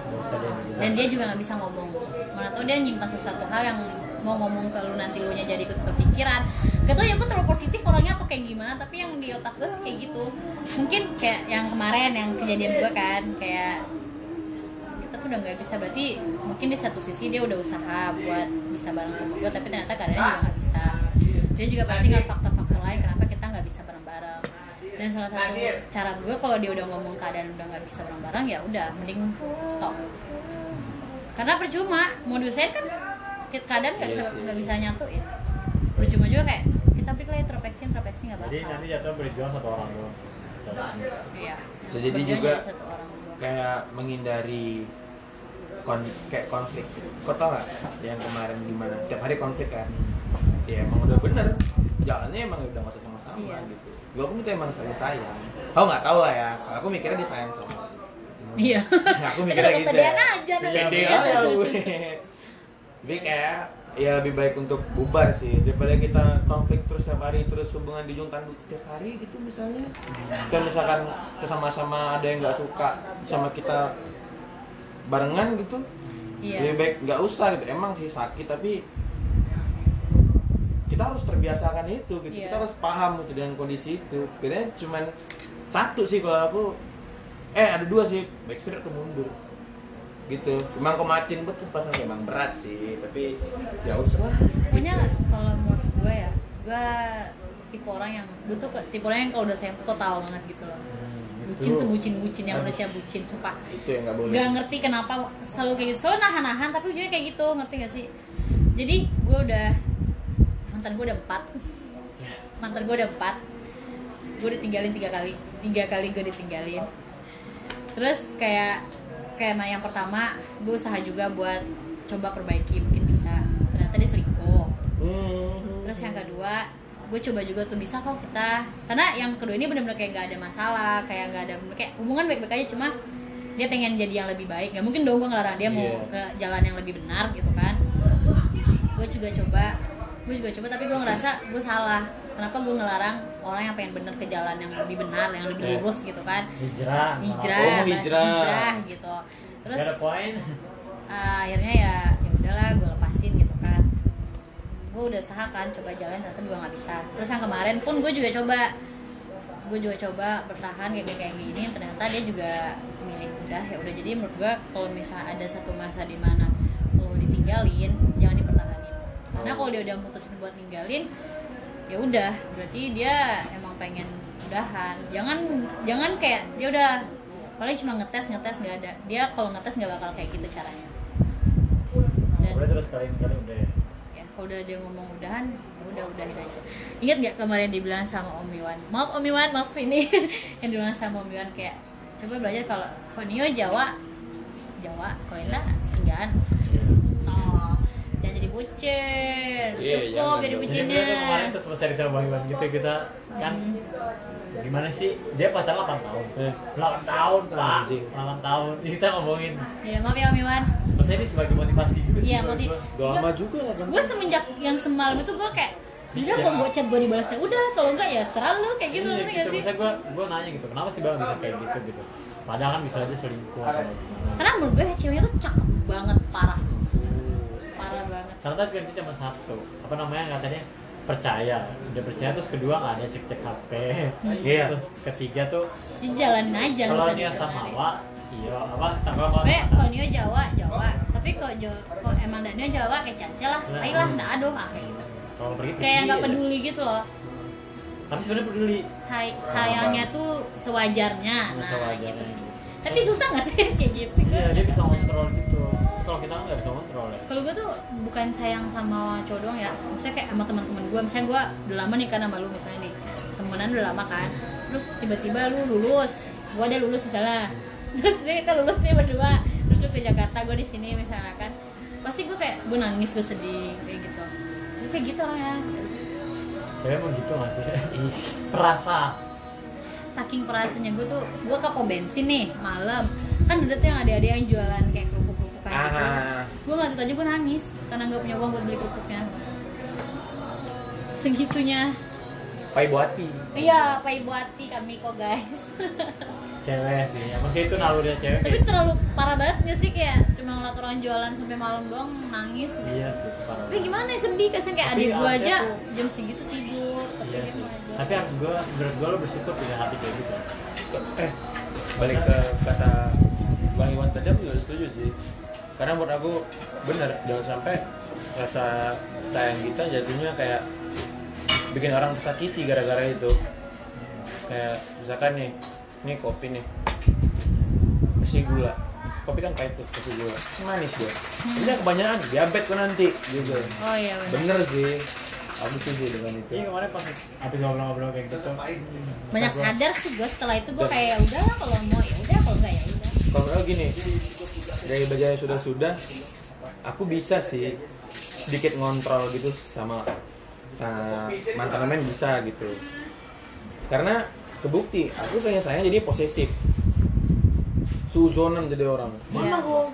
Dan dia juga nggak bisa ngomong mana tau dia nyimpan sesuatu hal yang mau ngomong ke lu nanti lu nya jadi ikut kepikiran. Gak tau ya gue terlalu positif orangnya atau kayak gimana tapi yang di otak gue sih kayak gitu. Mungkin kayak yang kemarin yang kejadian gue kan kayak kita tuh udah nggak bisa berarti mungkin di satu sisi dia udah usaha buat bisa bareng sama gue tapi ternyata keadaannya juga nggak bisa. Dia juga pasti nggak faktor-faktor lain kenapa kita nggak bisa bareng-bareng. Dan salah satu cara gue kalau dia udah ngomong keadaan udah nggak bisa bareng-bareng ya udah mending stop karena percuma mau diusahain kan keadaan nggak Iya bisa nggak bisa nyatuin. Percuma juga kayak kita break lah introspeksi introspeksi nggak Jadi bakal. nanti jatuh berjuang satu orang doang. iya. Jadi Berjuang juga jadi satu orang doang. kayak menghindari kon kayak konflik. Kau tau gak yang kemarin gimana? Tiap hari konflik kan? Ya emang udah bener. Jalannya emang udah masuk sama-sama Iya. gitu. Gua pun itu emang saling sayang. Kau nggak? Tahu lah ya. Aku mikirnya dia sayang sama aku. Iya. Ya, aku mikirnya gitu Kepedean ya. aja pede aja gue tapi kayak ya lebih baik untuk bubar sih. Daripada kita konflik terus setiap hari terus hubungan di ujung tanduk setiap hari gitu misalnya. Kita misalkan sama-sama ada yang nggak suka sama kita barengan gitu. Iya. Lebih baik nggak usah gitu. Emang sih sakit tapi kita harus terbiasakan itu gitu. Iya. kita harus paham gitu dengan kondisi itu. Bedanya cuman satu sih kalau aku eh ada dua sih backstreet atau mundur. Gitu. Emang kematin betul pas emang berat sih tapi ya usah lah. Pokoknya kalau menurut gue ya gue tipe orang yang gue tuh tipe orang yang kalau udah sayang total banget gitu loh. Bucin Itu. sebucin bucinnya manusia bucin sumpah. Itu yang nggak boleh. Gak ngerti kenapa selalu kayak gitu. Selalu nahan-nahan tapi ujungnya kayak gitu ngerti gak sih? Jadi gue udah mantan gue udah empat. Mantan gue udah empat. Gue ditinggalin tiga kali tiga kali gue ditinggalin terus kayak kayak ma- yang pertama gue usaha juga buat coba perbaiki mungkin bisa. Ternyata dia selingkuh. Hmm. terus yang kedua gue coba juga tuh bisa kok kita karena yang kedua ini benar-benar kayak nggak ada masalah kayak nggak ada kayak hubungan baik-baik aja cuma dia pengen jadi yang lebih baik. Nggak mungkin dong gue ngelarang dia mau Iya. ke jalan yang lebih benar gitu kan. Gue juga coba gue juga coba tapi gue ngerasa gue salah kenapa gue ngelarang orang yang pengen bener ke jalan yang lebih benar yang lebih Iya. lurus gitu kan? hijrah hijrah, Oh, hijrah. hijrah gitu. Terus uh, akhirnya ya ya udahlah gue lepasin gitu kan. Gue udah usaha kan coba jalan ternyata juga nggak bisa. Terus yang kemarin pun gue juga coba. Gue juga coba bertahan kayak kayak gini ternyata dia juga milih udah. Ya udah jadi menurut gue kalau misalnya ada satu masa di mana lo ditinggalin jangan dipertahanin. Karena kalau dia udah mutusin buat ninggalin ya udah berarti dia emang pengen udahan. Jangan jangan kayak dia udah paling cuma ngetes ngetes nggak ada. Dia kalau ngetes nggak bakal kayak gitu caranya. Dan udah terus kali kali udah ya? ya kalau udah dia ngomong udahan ya udah udahin aja. Ingat nggak kemarin dibilang sama Om Iwan? Maaf Om Iwan masuk sini. Yang dibilang sama Om Iwan kayak coba belajar kalau kalau Nio Jawa Jawa kalau Indah tinggalan oh jangan jadi bucin. Iya, cukup jangan jadi bucinnya. Jadi kita kemarin tuh selesai sama Bang Iwan gitu kita kan Hmm. gimana sih? Dia pacaran 8 tahun. Eh. 8 tahun pak. Anjing. 8 tahun. Kita ngomongin. Ya maaf ya Om Iwan. Maksudnya ini sebagai motivasi juga sih Iya, buat motiv- gua. Udah lama juga lah kan. gue semenjak yang semalam itu gue kayak udah Iya. kok gue chat gue dibalasnya udah kalau enggak ya terlalu kayak gitu Iya, ngerti gak sih? Misalnya gue gue nanya gitu kenapa sih bang bisa kayak gitu? Gitu. Padahal kan bisa aja selingkuh atau gimana karena menurut gue ceweknya tuh cakep banget parah ternyata ganti cuma satu. Apa namanya katanya percaya. Dia percaya terus kedua nggak ada cek cek HP Iya. terus ketiga tuh ya, jalanin aja kalau dia sama wa iya apa sama wa Pokoknya kalau Nio Jawa Jawa. Tapi kalau Jo- kalau emang Daniel Jawa kayak caca lah. Nah. ayolah nah aduh ah, kayak gitu. Kalau pergi kayak nggak peduli gitu loh. Tapi sebenarnya peduli. Say- sayangnya tuh sewajarnya. Nah Sewajarnya gitu sih. gitu. tapi susah nggak sih kayak gitu? Iya dia bisa kontrol gitu kalau kita kan nggak bisa kontrol ya. Kalau gue tuh bukan sayang sama cowok doang ya. Maksudnya kayak sama teman-teman gue misalnya gue udah lama nih kan sama lu misalnya nih. Temenan udah lama kan. Terus tiba-tiba lu lulus. Gue ada lulus misalnya. Terus dia kita lulus nih berdua. Terus lu ke Jakarta gue di sini misalnya kan. Pasti gue kayak gue nangis gue sedih kayak gitu. Gue kayak gitu orangnya saya emang gitu sih? Perasa. Saking perasaannya gue tuh gue ke pom bensin nih malam. Kan udah tuh yang adik-adik yang jualan kayak gitu Ah. gue ngeliat itu aja gue nangis karena nggak punya uang buat beli kerupuknya segitunya Pai buati. iya apa ibu hati kami kok guys cewek sih ya masih itu naluri cewek tapi terlalu parah banget gak sih kayak cuma ngeliat orang jualan sampai malam doang nangis gitu. iya sih parah tapi gimana ya sedih kasihan kayak adik gue aja tuh- jam segitu tidur tapi iya sih aja. tapi harus gue menurut gue lo bersyukur punya hati kayak gitu Eh, balik ke kata Bang Iwan tadi aku juga setuju sih. Karena menurut aku bener jangan sampai rasa sayang kita jatuhnya kayak bikin orang tersakiti gara-gara itu. Kayak misalkan nih, ini kopi nih, kasih gula. Kopi kan pahit tuh, kasih gula. Manis gue. Ini kebanyakan diabetes kok nanti gitu. oh iya benar Bener sih. Aku setuju dengan itu. iya kemarin pas habis ngobrol-ngobrol kayak gitu banyak sadar sih gue setelah itu gue kayak udah lah kalau mau ya udah kalau enggak ya udah kalau gini dari baca yang sudah sudah aku bisa sih sedikit ngontrol gitu sama sama mantan main bisa gitu karena kebukti aku sayang sayang jadi posesif suzonan jadi orang mana Iya. kok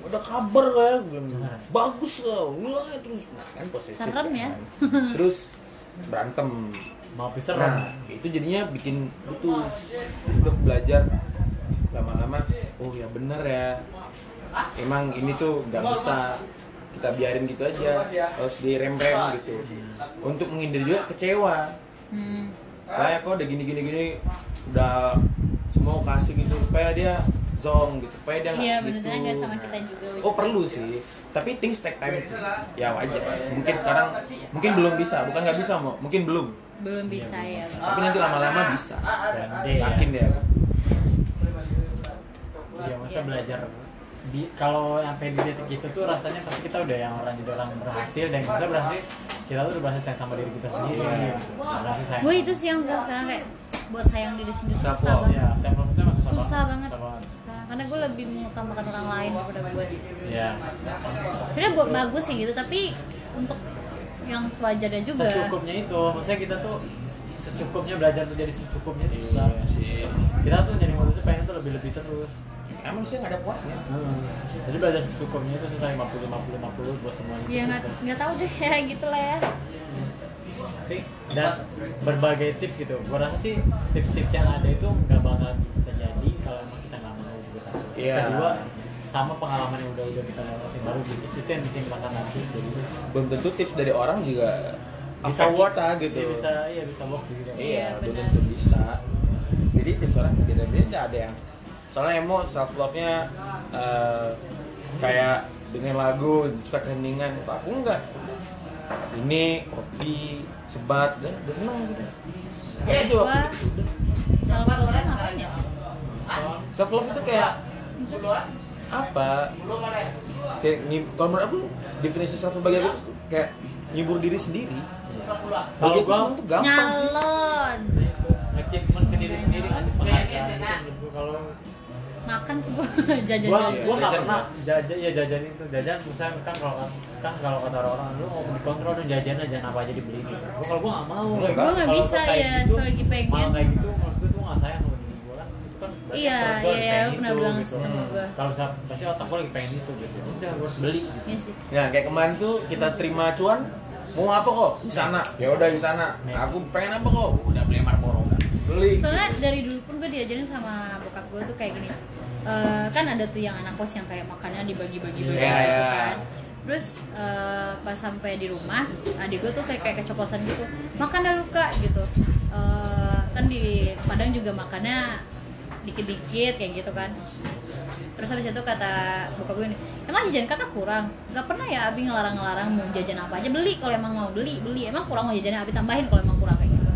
ada kabar kayak bilang, Nah. bagus lah wilayah terus nah, kan posesif Serem ya. kan. terus berantem mau bisa Nah, itu jadinya bikin putus untuk belajar lama-lama. Oh ya bener ya. Emang ini tuh nggak bisa kita biarin gitu aja, harus direm-rem gitu. Untuk menghindari juga kecewa. hmm. Saya kok udah gini-gini gini, udah semua kasih gitu supaya dia zong gitu, supaya dia nggak iya gitu. sama kita juga Oh perlu sih, tapi things take time sih. Ya wajar. Mungkin sekarang, mungkin belum bisa, bukan nggak bisa mau, mungkin belum. belum bisa ya Tapi nanti lama-lama bisa. Gande ya. Yakin deh. Iya, masa Yes. belajar di kalau sampai di titik itu tuh rasanya pasti kita udah yang orang jadi orang berhasil dan kita berhasil kita tuh udah berhasil sayang sama diri kita sendiri. Berhasil sayang. gue itu sih yang gue sekarang kayak buat sayang diri sendiri susah banget ya, susah, susah banget Susah banget. sekarang karena gue lebih mengutamakan orang lain daripada gue Iya. sebenarnya buat bagus sih gitu tapi untuk yang sewajarnya juga secukupnya itu maksudnya kita tuh secukupnya belajar tuh jadi secukupnya itu susah Iya sih. kita tuh jadi modusnya pengen tuh lebih lebih terus Emang sih nggak ada puasnya. jadi belajar secukupnya itu susah 50 50 50 buat semuanya ya nggak nggak tahu deh ya gitu lah ya. Tapi dan berbagai tips gitu. Gua rasa sih tips-tips yang ada itu nggak bakal bisa jadi kalau emang kita nggak mau gitu. Satu Iya. kedua sama pengalaman yang udah udah kita lewatin baru gitu. Itu yang bikin kita nanti jadi. Belum tentu tips dari orang juga bisa work kita gitu. Iya, bisa iya bisa work gitu. Iya, Iya, belum tentu bisa. Jadi tips orang beda-beda. Ada yang soalnya emo self love nya kayak dengan lagu suka keheningan. Aku enggak? Ini kopi sebat dan udah seneng gitu. Kayak itu Wah. self love ngapain ya? Self love itu kayak apa? kayak kalau menurut aku definisi self love bagi aku tuh kayak nyibur diri sendiri. Kalau aku gua semua tuh gampang sih. Nyalon. Achievement ke diri sendiri gua kalau makan sih gua jajan gua jajan gua nggak Jajan pernah jajan ya jajan itu jajan misalnya kan kalau kan kalau kata orang lu mau dikontrol dan jajan aja apa aja dibeli gitu gua kalau gua nggak mau Gua nggak Kalau bisa ya, gitu, selagi pengen. malah kayak gitu menurut gua tuh nggak sayang sama diri gua kan itu kan berarti Iya, iya, lu pernah bilang gitu. sama gua. kalau bisa pasti otak gua lagi pengen itu gitu udah gua harus beli Iya sih Nah, kayak kemarin tuh kita terima cuan mau apa kok? Di sana. Ya udah di sana. Aku pengen apa kok? Udah beli Marlboro. Beli. soalnya dari dulu pun gue diajarin sama bokap gue tuh kayak gini Eh, kan ada tuh yang anak kos yang kayak makannya dibagi-bagi bagi Iya, gitu iya. kan. Terus eh, pas sampai di rumah adik gue tuh kayak kayak keceplosan gitu makan dah luka gitu. Eh, kan di Padang juga makannya dikit-dikit kayak gitu kan. Terus habis itu kata bokap gue ini emang jajan kakak kurang? Nggak pernah ya abi ngelarang-ngelarang mau jajan apa aja? Beli kalau emang mau beli beli. Emang kurang mau jajannya? Abi tambahin kalau emang kurang kayak gitu.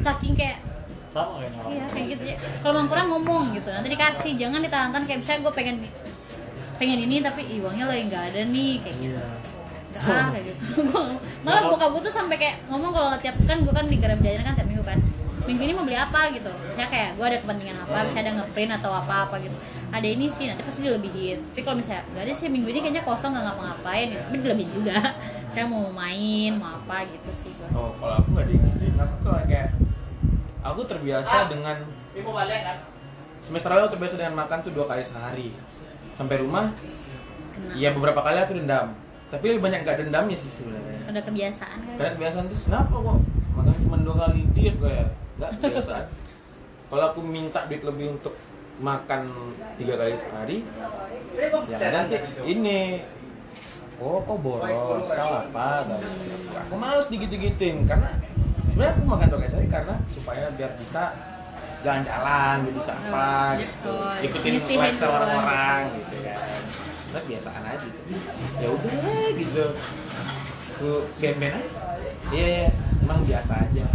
Saking kayak sama kayaknya Iya kayak gitu. Kalau emang kurang ngomong gitu, nanti dikasih. Jangan ditahan-tahan kayak misalnya gue pengen pengen ini tapi ih, uangnya lagi nggak ada nih kayak gitu. iya Gak ah kayak gitu. Malah bokap gue tuh sampai kayak ngomong kalau tiap kan gue kan di garam jajan kan tiap minggu kan. Minggu ini mau beli apa gitu. Misalnya kayak gue ada kepentingan apa, misalnya ada ngeprint atau apa-apa gitu. Ada ini sih, nanti pasti dilebihin. Tapi kalau misalnya gak ada sih minggu ini kayaknya kosong nggak ngapa-ngapain gitu. Tapi dilebihin juga. Saya mau main, mau apa gitu sih gue. Oh, kalau aku nggak digituin. Aku kok kayak aku terbiasa dengan semester lalu terbiasa dengan makan tuh dua kali sehari. Sampai rumah, iya beberapa kali aku dendam. Tapi lebih banyak nggak dendamnya sih sebenarnya. Udah kebiasaan kan. Karena kebiasaan terus kenapa kok makan cuma dua kali diet kayak nggak kebiasaan. Kalau aku minta duit lebih untuk makan tiga kali sehari, ya nanti ini oh kok boros kau apa dan aku males digitu-gituin karena sebenarnya aku makan sehari karena supaya biar bisa jalan-jalan bisa apa Oh, gitu. oh, ikutin lifestyle orang-orang gitu kan. Nah, biasaan aja gitu. ya udah gitu. Aku ben-ben aja. Iya iya. Emang biasa aja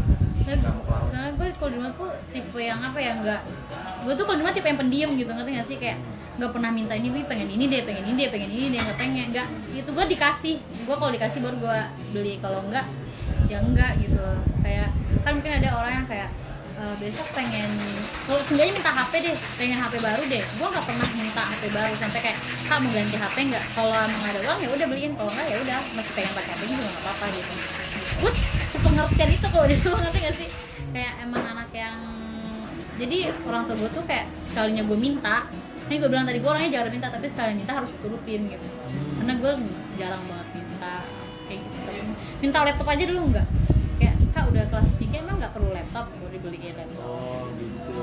Soalnya, gue kalau di rumah tuh tipe yang apa ya nggak gue tuh kalau di rumah tipe yang pendiam gitu ngerti gak sih? Kayak nggak pernah minta ini Wi, pengen ini deh pengen ini deh pengen ini deh nggak pengen nggak. Itu gue dikasih gue kalau dikasih baru gue beli kalau enggak ya enggak gitu loh. Kayak kan mungkin ada orang yang kayak "Eh, besok pengen kalau seenggaknya minta HP deh pengen HP baru deh. Gue nggak pernah minta HP baru sampai kayak kak mau ganti HP nggak? Kalau emang ada uang ya udah beliin kalau enggak ya udah masih pengen pakai HP juga nggak apa-apa gitu. Gue sepengertian itu kalau di rumah ngerti gak sih? Kayak emang anak yang jadi orang tua gue tuh kayak sekalinya gue minta ini gue bilang tadi gue orangnya jarang minta tapi sekalian minta harus turutin gitu. Karena gue jarang banget minta kayak gitu tapi minta laptop aja dulu enggak kayak kak udah kelas 3 emang nggak perlu laptop? Gue dibeliin laptop. Oh gitu.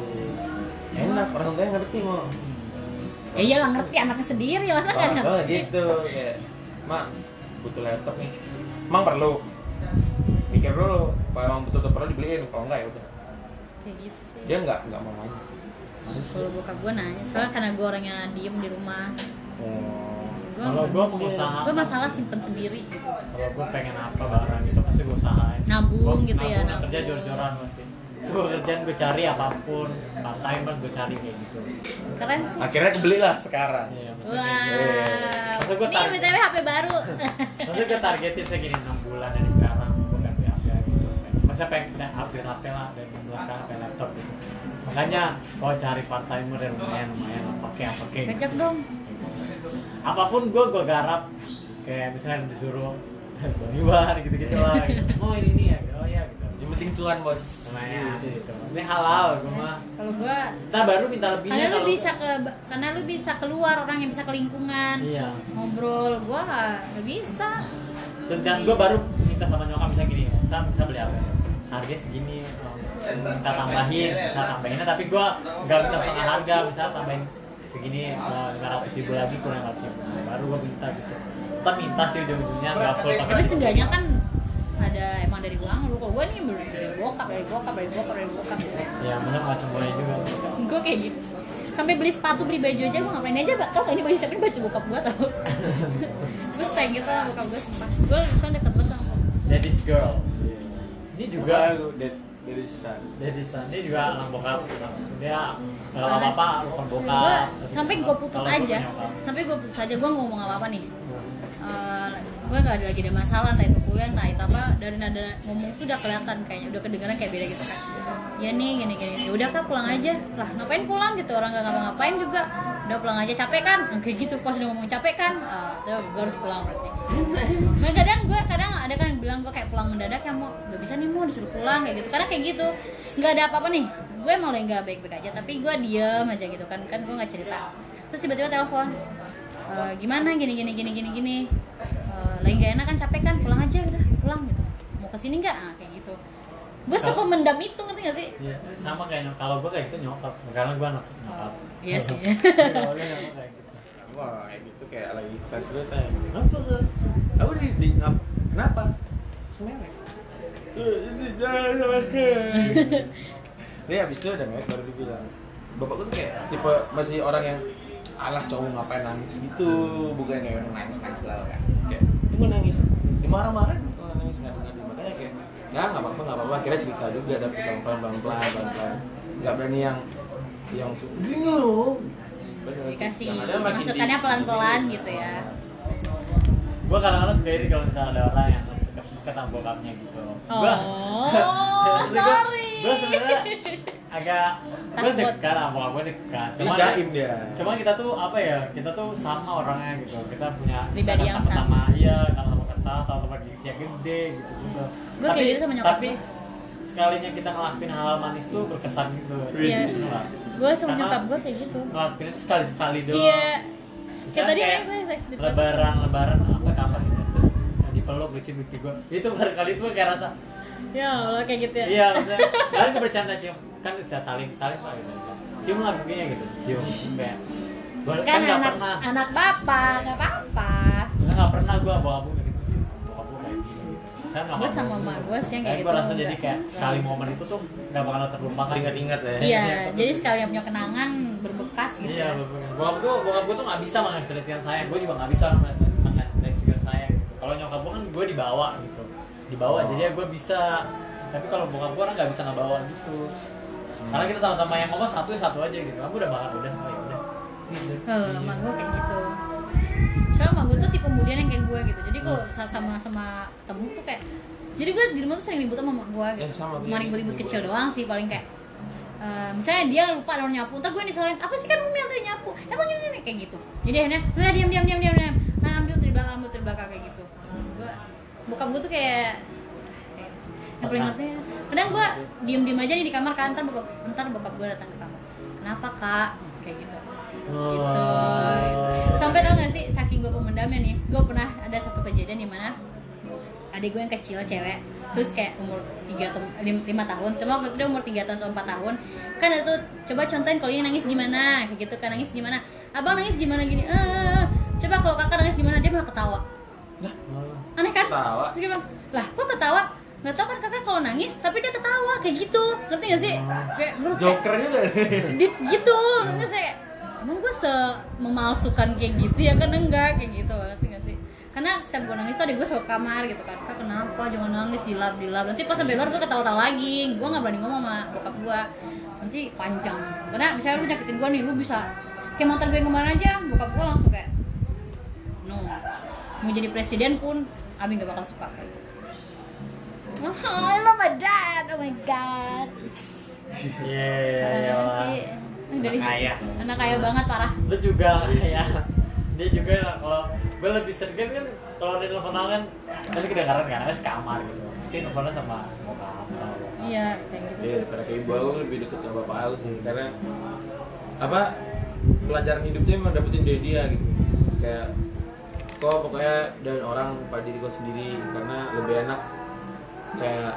Enak orang tuanya ngerti mau ya iyalah ngerti anaknya sendiri masa nggak oh, oh ngerti? gitu kayak mak butuh laptop nih. Emang perlu pikir dulu kalau emang betul-betul perlu dibeliin kalau enggak ya udah. Kayak gitu sih. Dia nggak nggak mau nanya. Kalau bokap gue nanya soalnya karena gue orangnya diem di rumah. Oh. Gue Kalau gua mau usaha- gue masalah simpen sendiri gitu. Kalau gue pengen apa barang gitu pasti gue usahain. Nabung Gua gitu ya, nabung, kerja nabung. jor-joran pasti gue kerjaan gue cari apa pun. Part timers gue cari kayak gitu. Keren sih. Akhirnya kebeli lah sekarang. Iya, gitu. Wah, Maksud gua ini btw HP baru. Maksudnya gue targetin saya gini 6 bulan dari Masa pengen saya upgrade HP lah dari 16 sekarang ke laptop gitu. Makanya kalau cari part timer yang lumayan lumayan lah pakai apa kayak gitu. Ngajak dong. Apa pun gue gue garap. Kayak misalnya disuruh Bonibar gitu-gitu lah gitu. oh ini nih ya. Oh ya gitu. Yang penting cuan bos. lumayan gitu. Ini halal gue mah kalau gua ntar baru minta lebihnya karena lu bisa ke karena lu bisa keluar orang yang bisa ke lingkungan iya. ngobrol. Gua nggak bisa. Dan, dan gue baru minta sama nyokap misalnya gini bisa bisa beli apa harga segini minta tambahin bisa tambahinnya tapi gue nggak minta setengah harga bisa tambahin segini lima ratus ribu lagi kurang ratus ribu. Nah, baru gue minta gitu. Tetap minta sih ujung-ujungnya nggak full pakai tapi seenggaknya kan ada emang dari uang lu kalau gua nih dari bokap dari bokap dari bokap dari bokap ya benar nggak semuanya juga. Gue kayak gitu sih. sampai beli sepatu beli baju aja gue ngapain aja mbak? Tau gak ini baju siapa? Ini baju bokap gue tau. Gue sayang gitu sama bokap gue sumpah. Gue soalnya deket banget sama daddy's girl ini juga dari dari sana. daddy son dia juga anak bokap dia kalau Parah apa apa gue bokap. sampai gue putus aja. sampai gue putus aja. Gue ngomong apa apa nih gue gak ada lagi ada masalah entah itu kuliah entah itu apa. Dari nada ngomong tuh udah kelihatan kayaknya udah kedengeran kayak beda gitu kan ya nih gini gini ya udah kak pulang aja. Lah ngapain pulang gitu? Orang gak ngapa-ngapain juga. Udah pulang aja capek kan? Nah, kayak gitu pas udah ngomong capek kan? Ah tuh gue harus pulang berarti. Nah kadang gue kadang ada kan bilang gue kayak pulang mendadak ya mau gak bisa nih mau disuruh pulang kayak gitu. Karena kayak gitu. Nggak ada apa-apa nih. Gue emang udah nggak baik-baik aja tapi gue diem aja gitu kan. Kan gue nggak cerita. Terus tiba-tiba telepon "Eh, gimana? Gini gini gini gini gini. Eh, lagi gak enak kan? Capek kan? Pulang aja udah. Pulang gitu. Mau ke sini nggak? Ah, kayak gitu gue sepemendam itu ngerti gak sih Iya, sama kayak nyokap. Kalau gue kayak gitu nyokap, karena gue anak nyokap. iya sih Kalau dia nyokap kayak gitu. Wah, kayak gitu kayak lagi tes gue tanya. Kenapa kan? Aku di, di ngap, kenapa? Semewek. Eh, ini jangan sama Dia abis itu udah mewek baru dibilang. Bapakku tuh kayak tipe masih orang yang alah cowok ngapain nangis gitu bukan kayak orang nangis nangis lah kan kayak cuma nangis dimarah-marahin nangis kayak ya nggak apa-apa nggak apa-apa akhirnya cerita juga tapi pelan pelan pelan pelan pelan pelan nggak berani yang yang gini loh Bener. dikasih masukannya di- pelan-pelan gitu ya Gue kadang-kadang suka iri kalau misalnya ada orang yang suka suka sama bokapnya gitu. Gua, Oh, sorry. Gue sebenarnya agak gue dekat sama bokap gue dekat. Ini jaim dia. Cuma kita tuh apa ya? Kita tuh sama orangnya gitu. Kita punya Pribadi kita yang sama-sama iya, sama-sama kesal, sama-sama gengsi yang gede gitu gitu. Gua kayak gitu sama nyokap Tapi gua. sekalinya kita ngelakuin hal manis tuh berkesan gitu. Iya. Gitu lah. gue sama Karena nyokap gue kayak gitu ngelakuin itu sekali-sekali doang. iya Misalnya kayak tadi kayak gue seks di lebaran lebaran apa kapan gitu terus dipeluk lucu lucu gue itu baru kali itu gue kayak rasa ya Allah kayak gitu ya iya maksudnya kalian gue bercanda cium kan bisa saling saling lah gitu cium lah pipinya gitu cium kayak gue kan kan anak pernah anak bapak nggak apa-apa nggak pernah gue bawa gue mau sama emak gue sih yang kayak gitu rasa jadi kayak sekali momen itu tuh nggak bakal terlupakan Ingat-ingat ya. iya jadi sekali yang punya kenangan berbekas gitu Iya, ya bokap gue bokap gue tuh nggak bisa mengekspresikan saya, gue juga nggak bisa mengekspresikan saya. Gitu. Kalau nyokap gue kan gue dibawa gitu, dibawa Oh. jadi ya gue bisa. Tapi kalau bokap gue orang nggak bisa ngebawa gitu. Karena kita sama-sama yang ngomong satu ya satu aja gitu. Kamu udah makan udah, oh ya udah. Gitu. Eh, emak gue kayak gitu soalnya emak gue tuh tipe kemudian yang kayak gue gitu. Jadi kalau saat sama sama ketemu tuh kayak jadi gue di rumah tuh sering ribut sama emak gue gitu. Eh, sama, cuma juga. ribut-ribut kecil doang sih paling kayak eh, misalnya dia lupa ada orang nyapu ntar gue disalahin apa sih kan umi yang tadi nyapu? Emang ini, kayak gitu. Jadi akhirnya udah diam diam diam diam diam. Nah, ambil dari belakang ambil dari belakang kayak gitu. Gue bokap gue tuh kayak kayak sih. yang paling ngerti kadang gue diem diem aja nih di kamar kan ntar bokap ntar bokap gue datang ke kamar. Kenapa kak kayak gitu. Gitu, gitu. sampai tau gak sih saking gue pemendamnya nih gue pernah ada satu kejadian di mana adik gue yang kecil cewek terus kayak umur 3 atau 5 tahun. Cuma waktu itu dia umur 3 tahun atau 4 tahun. Kan itu coba contohin kalau ini nangis gimana kayak gitu kan nangis gimana. Abang nangis gimana gini eh coba kalau kakak nangis gimana dia malah ketawa. Nah, aneh kan? Ketawa? terus bilang lah kok ketawa nggak tau kan kakak kalau nangis tapi dia ketawa kayak gitu. Ngerti gak sih? Kayak kayak Joker juga. deep gitu. Ngerti saya emang gue se memalsukan kayak gitu ya kan enggak? Kayak gitu ngerti gak sih? Karena setiap gue nangis tuh ada gue suka kamar gitu kan. Kak kenapa? Jangan nangis dilap dilap. Nanti pas sampai luar gue ketawa-tawa lagi. Gue nggak berani ngomong sama bokap gue nanti panjang. Karena misalnya lu nyakitin gue nih lu bisa kayak mantan gue kemarin aja bokap gue langsung kayak no. Mau jadi presiden pun Abi nggak bakal suka. kayak gitu Oh, I love my dad. Oh my god. Iya, Parah iya. banget sih. Dari Anak kaya. Anak kaya banget parah. Lu juga ya. Dia juga kalau gue lebih sergen kan kalau di teleponan kan pasti kedengaran kan harus kamar gitu pasti teleponan sama bokap sama bokap iya kayak gitu Iya, sih daripada ke ibu aku lebih deket sama bapak aku sih karena apa pelajaran hidupnya emang dapetin dari dia gitu kayak kok pokoknya dan orang pada diri kau sendiri karena lebih enak kayak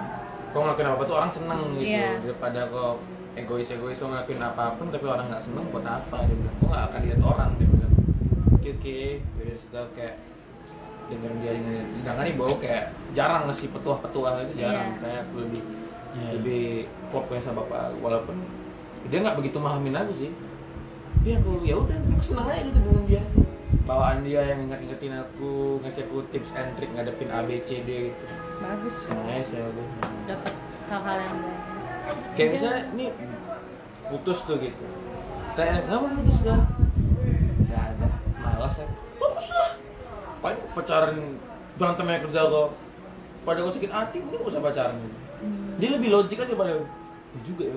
kau ngelakuin apa tuh orang seneng gitu Iya. daripada kau egois egois kau ngelakuin apa pun tapi orang nggak seneng buat apa dia bilang kau nggak akan lihat orang dia bilang oke oke jadi sudah kayak dengan dia dengan dia. sedangkan ibu aku kayak jarang ngasih petuah-petuah itu jarang Iya. kayak aku lebih Iya. lebih klop ya sama bapak walaupun dia nggak begitu memahamin aku sih tapi aku ya udah aku seneng aja gitu dengan dia bawaan dia yang ingat-ingetin aku ngasih aku tips and trick ngadepin A B C D gitu bagus. Aja sih aku dapat hal-hal yang baik kayak misalnya ini putus tuh gitu. Tanya kenapa putus gak nggak ada. Malas ya bagus lah. Paling pacaran berantemnya kerja kok. Pada gue sakit hati ini gak usah pacaran. Hmm. dia lebih logik aja pada "Ya juga ya.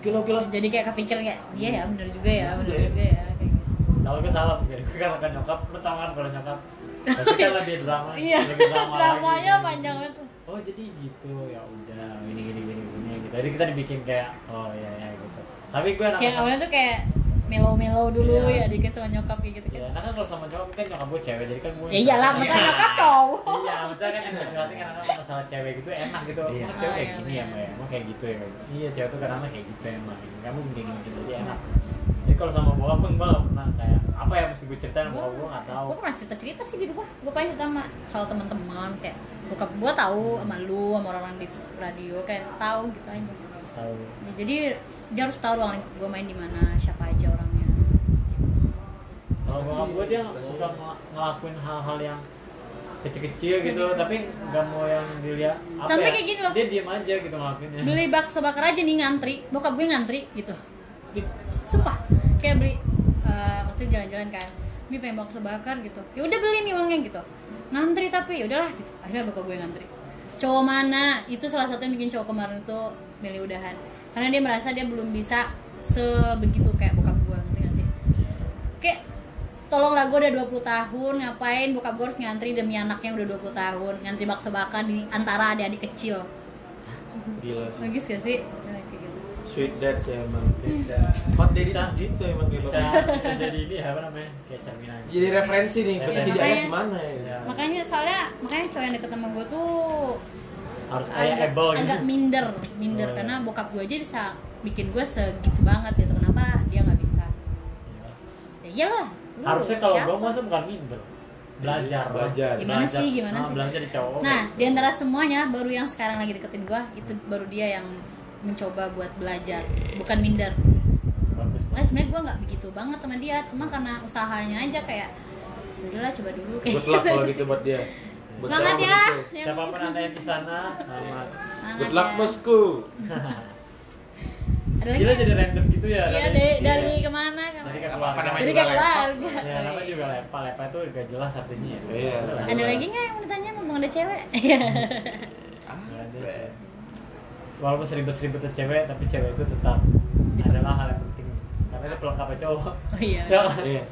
Oke lah oke lah. Jadi kayak kepikir kayak iya ya bener juga ya bener juga ya. kayak gitu. kalau gue salah pikir gue kan kan nyokap lu tau kan kalau nyokap pasti kan lebih drama iya lebih drama dramanya lagi. panjang banget tuh. oh jadi gitu ya udah gini gini gini gini gitu jadi kita dibikin kayak oh ya ya gitu tapi gue kayak awalnya tuh kayak melo-melo dulu Iya. ya dikit sama nyokap kayak gitu ya nah kan kalau sama cowok kan nyokap gue cewek jadi kan gue ya iyalah Iya. masa nyokap cowok iya maksudnya kan yang berarti kan anak masalah cewek gitu enak gitu Iya. emang cewek Oh, kayak iya, gini ya mbak ya emang kayak gitu ya Mbak? iya cewek tuh kadang kayak gitu emang kamu begini begini jadi enak jadi kalau sama bokap pun gue gak pernah kayak apa ya mesti gue ceritain sama bokap gue gak tahu. gue pernah cerita cerita sih di rumah. Gue paling cerita sama soal teman-teman kayak bokap gue tahu sama lu sama orang-orang di radio kayak tahu gitu aja. Tahu. Ya, jadi dia harus tahu ruang lingkup gue main di mana siapa aja orangnya. Kalau bokap gue dia suka ng- ngelakuin hal-hal yang kecil-kecil gitu tapi nggak mau yang dilihat apa Sampai ya, kayak gini loh. dia diem aja gitu ngelakuinnya. Beli bakso bakar aja nih ngantri. Bokap gue ngantri gitu. Sumpah. Kayak beli eh, waktu jalan-jalan kan. Ini pengen bakso bakar gitu. Ya udah beli nih uangnya gitu. Ngantri tapi ya udahlah gitu. Akhirnya bokap gue ngantri. Cowok mana? Itu salah satu yang bikin cowok kemarin itu milih udahan. Karena dia merasa dia belum bisa sebegitu kayak bokap gue ngerti gak sih? Kayak tolonglah gue udah 20 tahun ngapain bokap gue harus ngantri demi anaknya udah 20 tahun? Ngantri bakso bakar di antara adik-adik kecil. Gila sih. Logis gak sih. Sweet dad sih emang. Beda. hot daddy Bisa. gitu emang kayak bisa bisa jadi ini apa namanya? Kayak cerminan jadi referensi nih pasti jadi ayah gimana ya? Ya. makanya soalnya makanya cowok yang deket sama gue tuh harus kayak agak able gitu. agak minder minder. Oh, karena bokap gue aja bisa bikin gue segitu banget gitu. Kenapa dia nggak bisa? Iya. ya iyalah. Lu harusnya kalau gue masa bukan minder. Belajar. Belajar. Gimana sih, gimana Ah, sih? belajar di cowok. Nah di antara semuanya baru yang sekarang lagi deketin gue itu baru dia yang mencoba buat belajar bukan minder Nah, sebenarnya gue nggak begitu banget sama dia cuma karena usahanya aja kayak udahlah coba dulu kayak good luck kalau gitu buat dia Buat semangat siapa ya gitu. yang siapa pun anda yang di sana selamat good luck ya. bosku ada lagi Gila jadi random gitu ya Iya tadi. dari Iya. dari ke mana kan? Dari ke Apa keluarga. namanya Dari keluarga. Ya, namanya juga lepa. Lepa itu gak jelas artinya ya. Iya. Ada lagi nggak yang mau ditanya ngomong ada cewek? Ada sih. Walaupun seribet-seribet tuh cewek, tapi cewek itu tetap adalah hal yang penting. Karena itu pelengkapnya cowok. oh iya. Ya? Iya.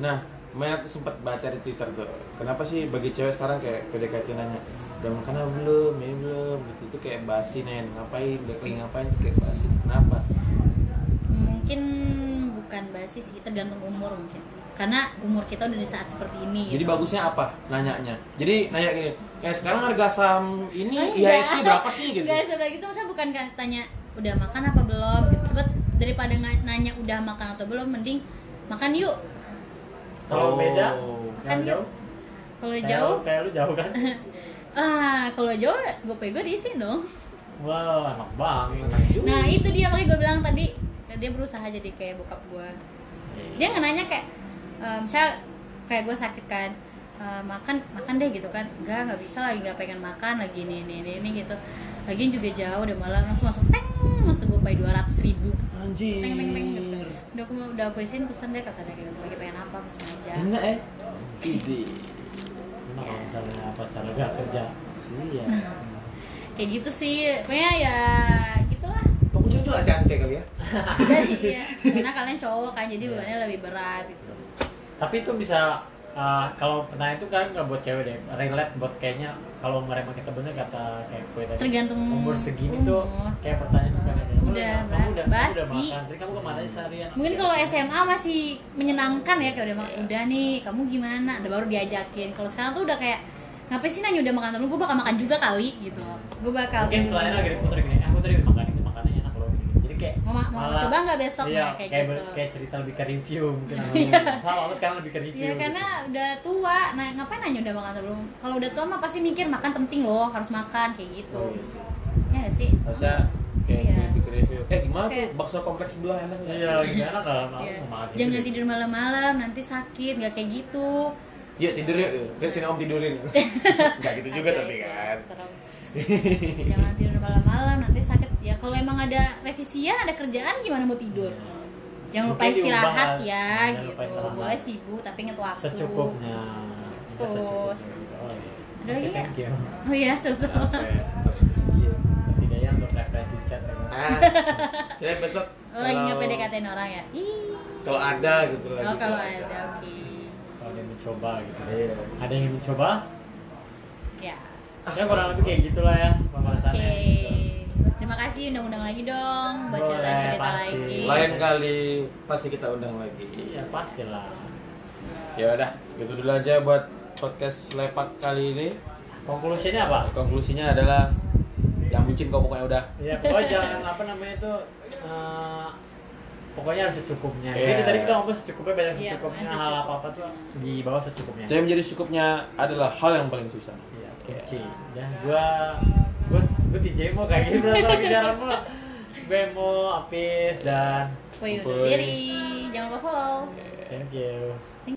Nah, kemarin aku sempat baca di Twitter tuh. Kenapa sih bagi cewek sekarang kayak PDKT nanya, udah makan apa belum? Ini belum. Gitu tuh kayak basi nen. Ngapain? Udah lagi ngapain? Tuh kayak basi. Kenapa? Mungkin bukan basis sih, tergantung umur mungkin. Karena umur kita udah di saat seperti ini. Jadi gitu. bagusnya apa? Nanyanya. Jadi nanya gini, ya sekarang harga saham ini Oh, IHSG berapa sih gitu? Enggak sebenarnya gitu, maksudnya bukan kayak tanya udah makan apa belum gitu. But daripada nanya udah makan atau belum, mending makan yuk. Kalau Oh. beda, Makan yuk. jauh. Kalau jauh, Kayak lu jauh kan? ah kalau jauh gue gue diisi dong. Wow, enak banget. Nah itu dia makanya gue bilang tadi dia berusaha jadi kayak bokap gue. Dia nggak nanya kayak, eh, misal kayak gue sakit kan, eh, makan makan deh gitu kan, enggak nggak bisa lagi nggak pengen makan lagi ini ini ini, ini gitu. Lagian juga jauh udah malah langsung masuk teng masuk gue pay dua ratus ribu. Anjir. Teng teng teng gitu. Udah aku udah aku isiin pesan deh kata dia gitu. Lagi pengen apa pesan aja. Enak eh. Ide. Enak kalau misalnya apa cara gak kerja. Iya. Kayak gitu sih, pokoknya ya gitulah. Pokoknya itu agak cantik kali ya. Jadi ya, karena kalian cowok kan jadi bebannya lebih berat gitu. Tapi itu bisa uh, kalau pertanyaan itu kan nggak buat cewek deh relate buat kayaknya kalau mereka kita bener kata kayak gue tadi Tergantung umur segini umur. tuh kayak pertanyaan bukan Udah, kamu ba- udah, kamu udah basi. makan tadi kamu ke mana aja seharian mungkin kalau. SMA masih menyenangkan ya kayak udah Iya. udah nih kamu gimana udah baru diajakin kalau sekarang tuh udah kayak ngapain sih nanya udah makan terus gue bakal makan juga kali gitu gue bakal mungkin pertanyaan agak diputer gini aku tadi makan ini makanannya enak loh gitu. jadi kayak Mau ma- mau malah- coba nggak besok iya, ya, kayak ber- gitu. kayak cerita lebih ke review mungkin Iya. sama aku sekarang lebih ke review Iya gitu. karena udah tua, nah ngapain nanya udah makan atau belum? Kalau udah tua mah pasti mikir makan penting loh, harus makan kayak gitu. Oh, iya. Ya nggak sih? harusnya kayak Iya. lebih ke review eh gimana Oke. tuh bakso kompleks sebelah enak nggak? iya gimana kalau mau Iya. Jangan gitu. tidur malam-malam, nanti sakit, nggak kayak gitu. Iya tidur yuk, lihat sini om tidurin. Nggak gitu juga tapi kan. serem. Jangan tidur malam-malam, nanti sakit. Ya kalau emang ada revisian, ada kerjaan gimana mau tidur? Jangan lupa Mungkin istirahat diubah, ya, jangan lupa gitu. istirahat. Boleh sibuk tapi inget waktu. secukupnya secukupnya oh, iya. Ada lagi nggak? you Oh iya, sama-sama. Iya. setidaknya untuk referensi chat ya? Ah, ya besok Lo lagi PDKT orang ya? Ih. Kalau ada gitu lagi. Oh kalau ada, oke. kalau dia mencoba gitu Iya. ada yang mencoba Ya. ya kurang lebih kayak gitulah ya Oke. pembahasannya Terima kasih undang-undang lagi dong buat cerita-cerita lagi. Lain kali pasti kita undang lagi. iya pastilah Ya udah, segitu dulu aja buat podcast lepak kali ini. konklusinya apa Konklusinya adalah yang bucin kok pokoknya udah. ya pokoknya jangan apa namanya itu eh, pokoknya harus secukupnya Iya. jadi tadi kita ngomong secukupnya banyak Iya, secukupnya pokoknya hal secukupnya. apa apa tuh di bawah secukupnya Jadi menjadi cukupnya adalah hal yang paling susah. Iya, kunci. Ya, gua gua DJ mau kayak gitu berasa bicara. Gue mau Apis dan Boy. diri. Jangan lupa follow. thank you.